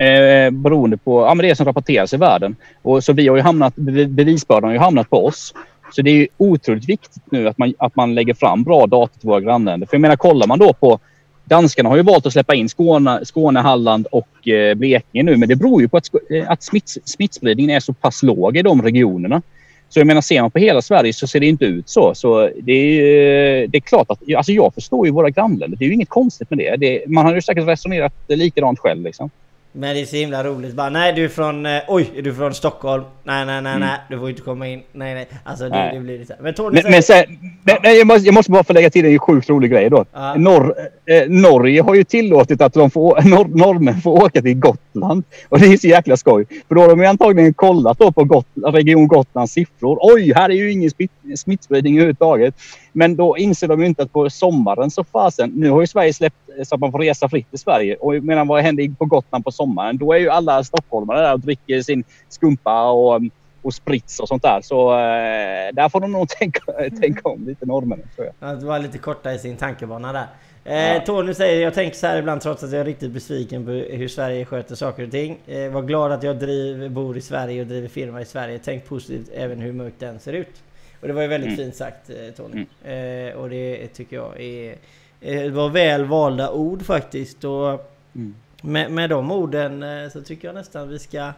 Eh, beroende på ja, men det som rapporteras i världen. Och så vi har ju hamnat, bevisbördan har ju hamnat på oss. Så det är ju otroligt viktigt nu att man, att man lägger fram bra data till våra grannländer. För jag menar, kollar man då på Danskarna har ju valt att släppa in Skåne, Skåne Halland och eh, Blekinge nu. Men det beror ju på att, eh, att smitt, smittspridningen är så pass låg i de regionerna. Så jag menar, ser man på hela Sverige så ser det inte ut så. Så det är, det är klart att... Alltså jag förstår ju våra grannländer. Det är ju inget konstigt med det. det man har ju säkert resonerat likadant själv. Liksom. Men det är så himla roligt bara nej du är från eh, oj är du från Stockholm? Nej nej nej mm. nej du får inte komma in. Nej nej. Alltså det, nej. det blir lite Men Tony men, men sen, nej, nej, jag, måste, jag måste bara få lägga till en sjukt rolig grej då. Ah. Norr, eh, Norge har ju tillåtit att de får, <laughs> norr, norrmän får åka till Gotland. Och det är så jäkla skoj. För då har de ju antagligen kollat då på Got, Region Gotlands siffror. Oj, här är ju ingen smitt, smittspridning överhuvudtaget. Men då inser de ju inte att på sommaren så fasen, nu har ju Sverige släppt så att man får resa fritt i Sverige. Och medan vad händer på Gotland på sommaren? Då är ju alla stockholmare där och dricker sin skumpa och, och sprits och sånt där. Så eh, där får de nog <laughs> tänka, tänka om lite norrmännen tror jag. Att vara lite korta i sin tankebana där. Eh, ja. Tony säger, jag tänker så här ibland trots att jag är riktigt besviken på hur Sverige sköter saker och ting. Eh, var glad att jag driver, bor i Sverige och driver firma i Sverige. Tänk positivt även hur mörkt den ser ut. Och det var ju väldigt mm. fint sagt eh, Tony. Mm. Eh, och det tycker jag är det eh, var väl valda ord faktiskt. Och mm. med, med de orden eh, så tycker jag nästan vi ska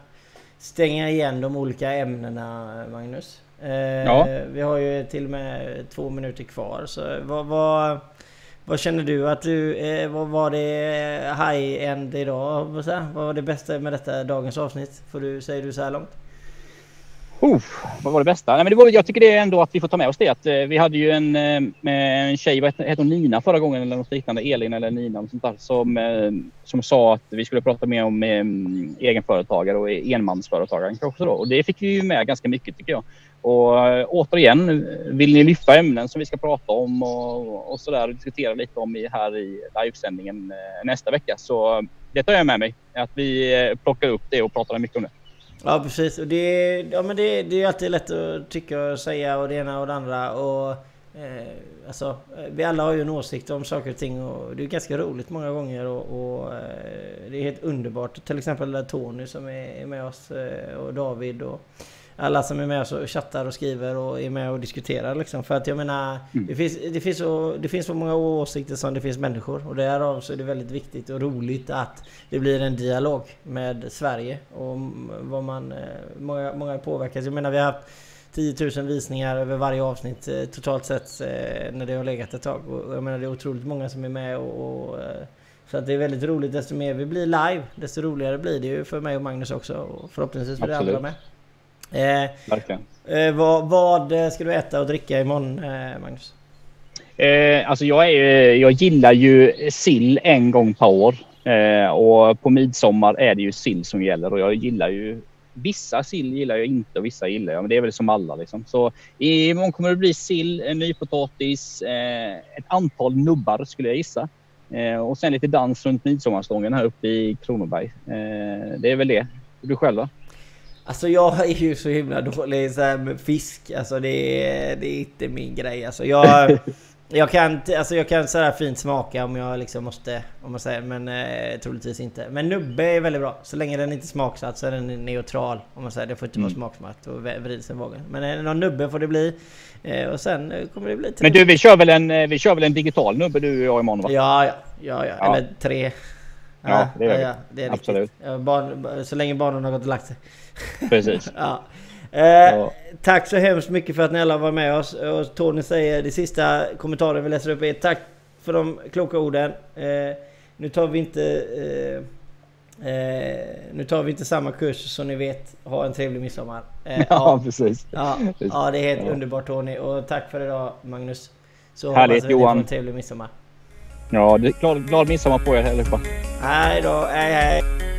stänga igen de olika ämnena Magnus. Eh, ja. Vi har ju till och med två minuter kvar. Så vad, vad, vad känner du att du... Vad var det high-end idag? Vad var det bästa med detta dagens avsnitt? Får du, säger du så här långt? Oh, vad var det bästa? Nej, men det var, jag tycker det är ändå att vi får ta med oss det. Att, eh, vi hade ju en, eh, en tjej, vad hette hon, Nina förra gången eller något liknande, Elin eller Nina och sånt där, som, eh, som sa att vi skulle prata mer om eh, egenföretagare och enmansföretagare också då. Och det fick vi ju med ganska mycket tycker jag. Och eh, återigen, vill ni lyfta ämnen som vi ska prata om och, och så där och diskutera lite om i, här i livesändningen eh, nästa vecka så det tar jag med mig. Att vi eh, plockar upp det och pratar mycket om det. Ja precis. Och det, ja, men det, det är alltid lätt att tycka och säga och det ena och det andra. Och Eh, alltså, eh, vi alla har ju en åsikt om saker och ting och det är ganska roligt många gånger och, och eh, det är helt underbart. Till exempel Tony som är med oss eh, och David och alla som är med och chattar och skriver och är med och diskuterar liksom. För att jag menar, mm. det, finns, det, finns så, det finns så många åsikter som det finns människor. Och därav så är det väldigt viktigt och roligt att det blir en dialog med Sverige. Och vad man, många, många påverkas. Jag menar vi har haft 10 000 visningar över varje avsnitt eh, totalt sett eh, när det har legat ett tag. Och jag menar det är otroligt många som är med och, och eh, så att det är väldigt roligt. Desto mer vi blir live, desto roligare blir det ju för mig och Magnus också. Och förhoppningsvis för Absolut. andra med. Eh, Verkligen. Eh, vad, vad, ska du äta och dricka imorgon eh, Magnus? Eh, alltså jag, är, jag gillar ju sill en gång per år. Eh, och på midsommar är det ju sill som gäller och jag gillar ju Vissa sill gillar jag inte och vissa gillar jag, men det är väl som alla. Liksom. Så imorgon kommer det bli sill, nypotatis, eh, ett antal nubbar skulle jag gissa. Eh, och sen lite dans runt midsommarstången här uppe i Kronoberg. Eh, det är väl det. Du själv då? Alltså jag är ju så himla dålig så här med fisk. Alltså det är, det är inte min grej. Alltså jag... <laughs> Jag kan, alltså jag kan sådär fint smaka om jag liksom måste, om man säger, men eh, troligtvis inte. Men nubbe är väldigt bra. Så länge den inte smaksatt så är den neutral. Om man säger, det får inte mm. vara smaksatt och vrids en vågen. Men eh, någon nubbe får det bli. Eh, och sen eh, kommer det bli tre. Men du, vi kör väl en, eh, vi kör väl en digital nubbe du och jag imorgon va? Ja, ja, ja, ja. ja. eller tre. Ja, ja det gör vi. Ja, det är Absolut. Barn, så länge barnen har gått och lagt sig. Precis. <laughs> ja. Eh, tack så hemskt mycket för att ni alla var med oss. Och Tony säger, det sista kommentaren vi läser upp är tack för de kloka orden. Eh, nu tar vi inte... Eh, eh nu tar vi inte samma kurs så ni vet. Ha en trevlig midsommar. Eh, ja, ja, precis. Ja, ja, det är helt ja. underbart Tony. Och tack för idag Magnus. Så Härligt Johan. en trevlig midsommar. Ja, glad, glad midsommar på er allihopa. Hej då, hej hej.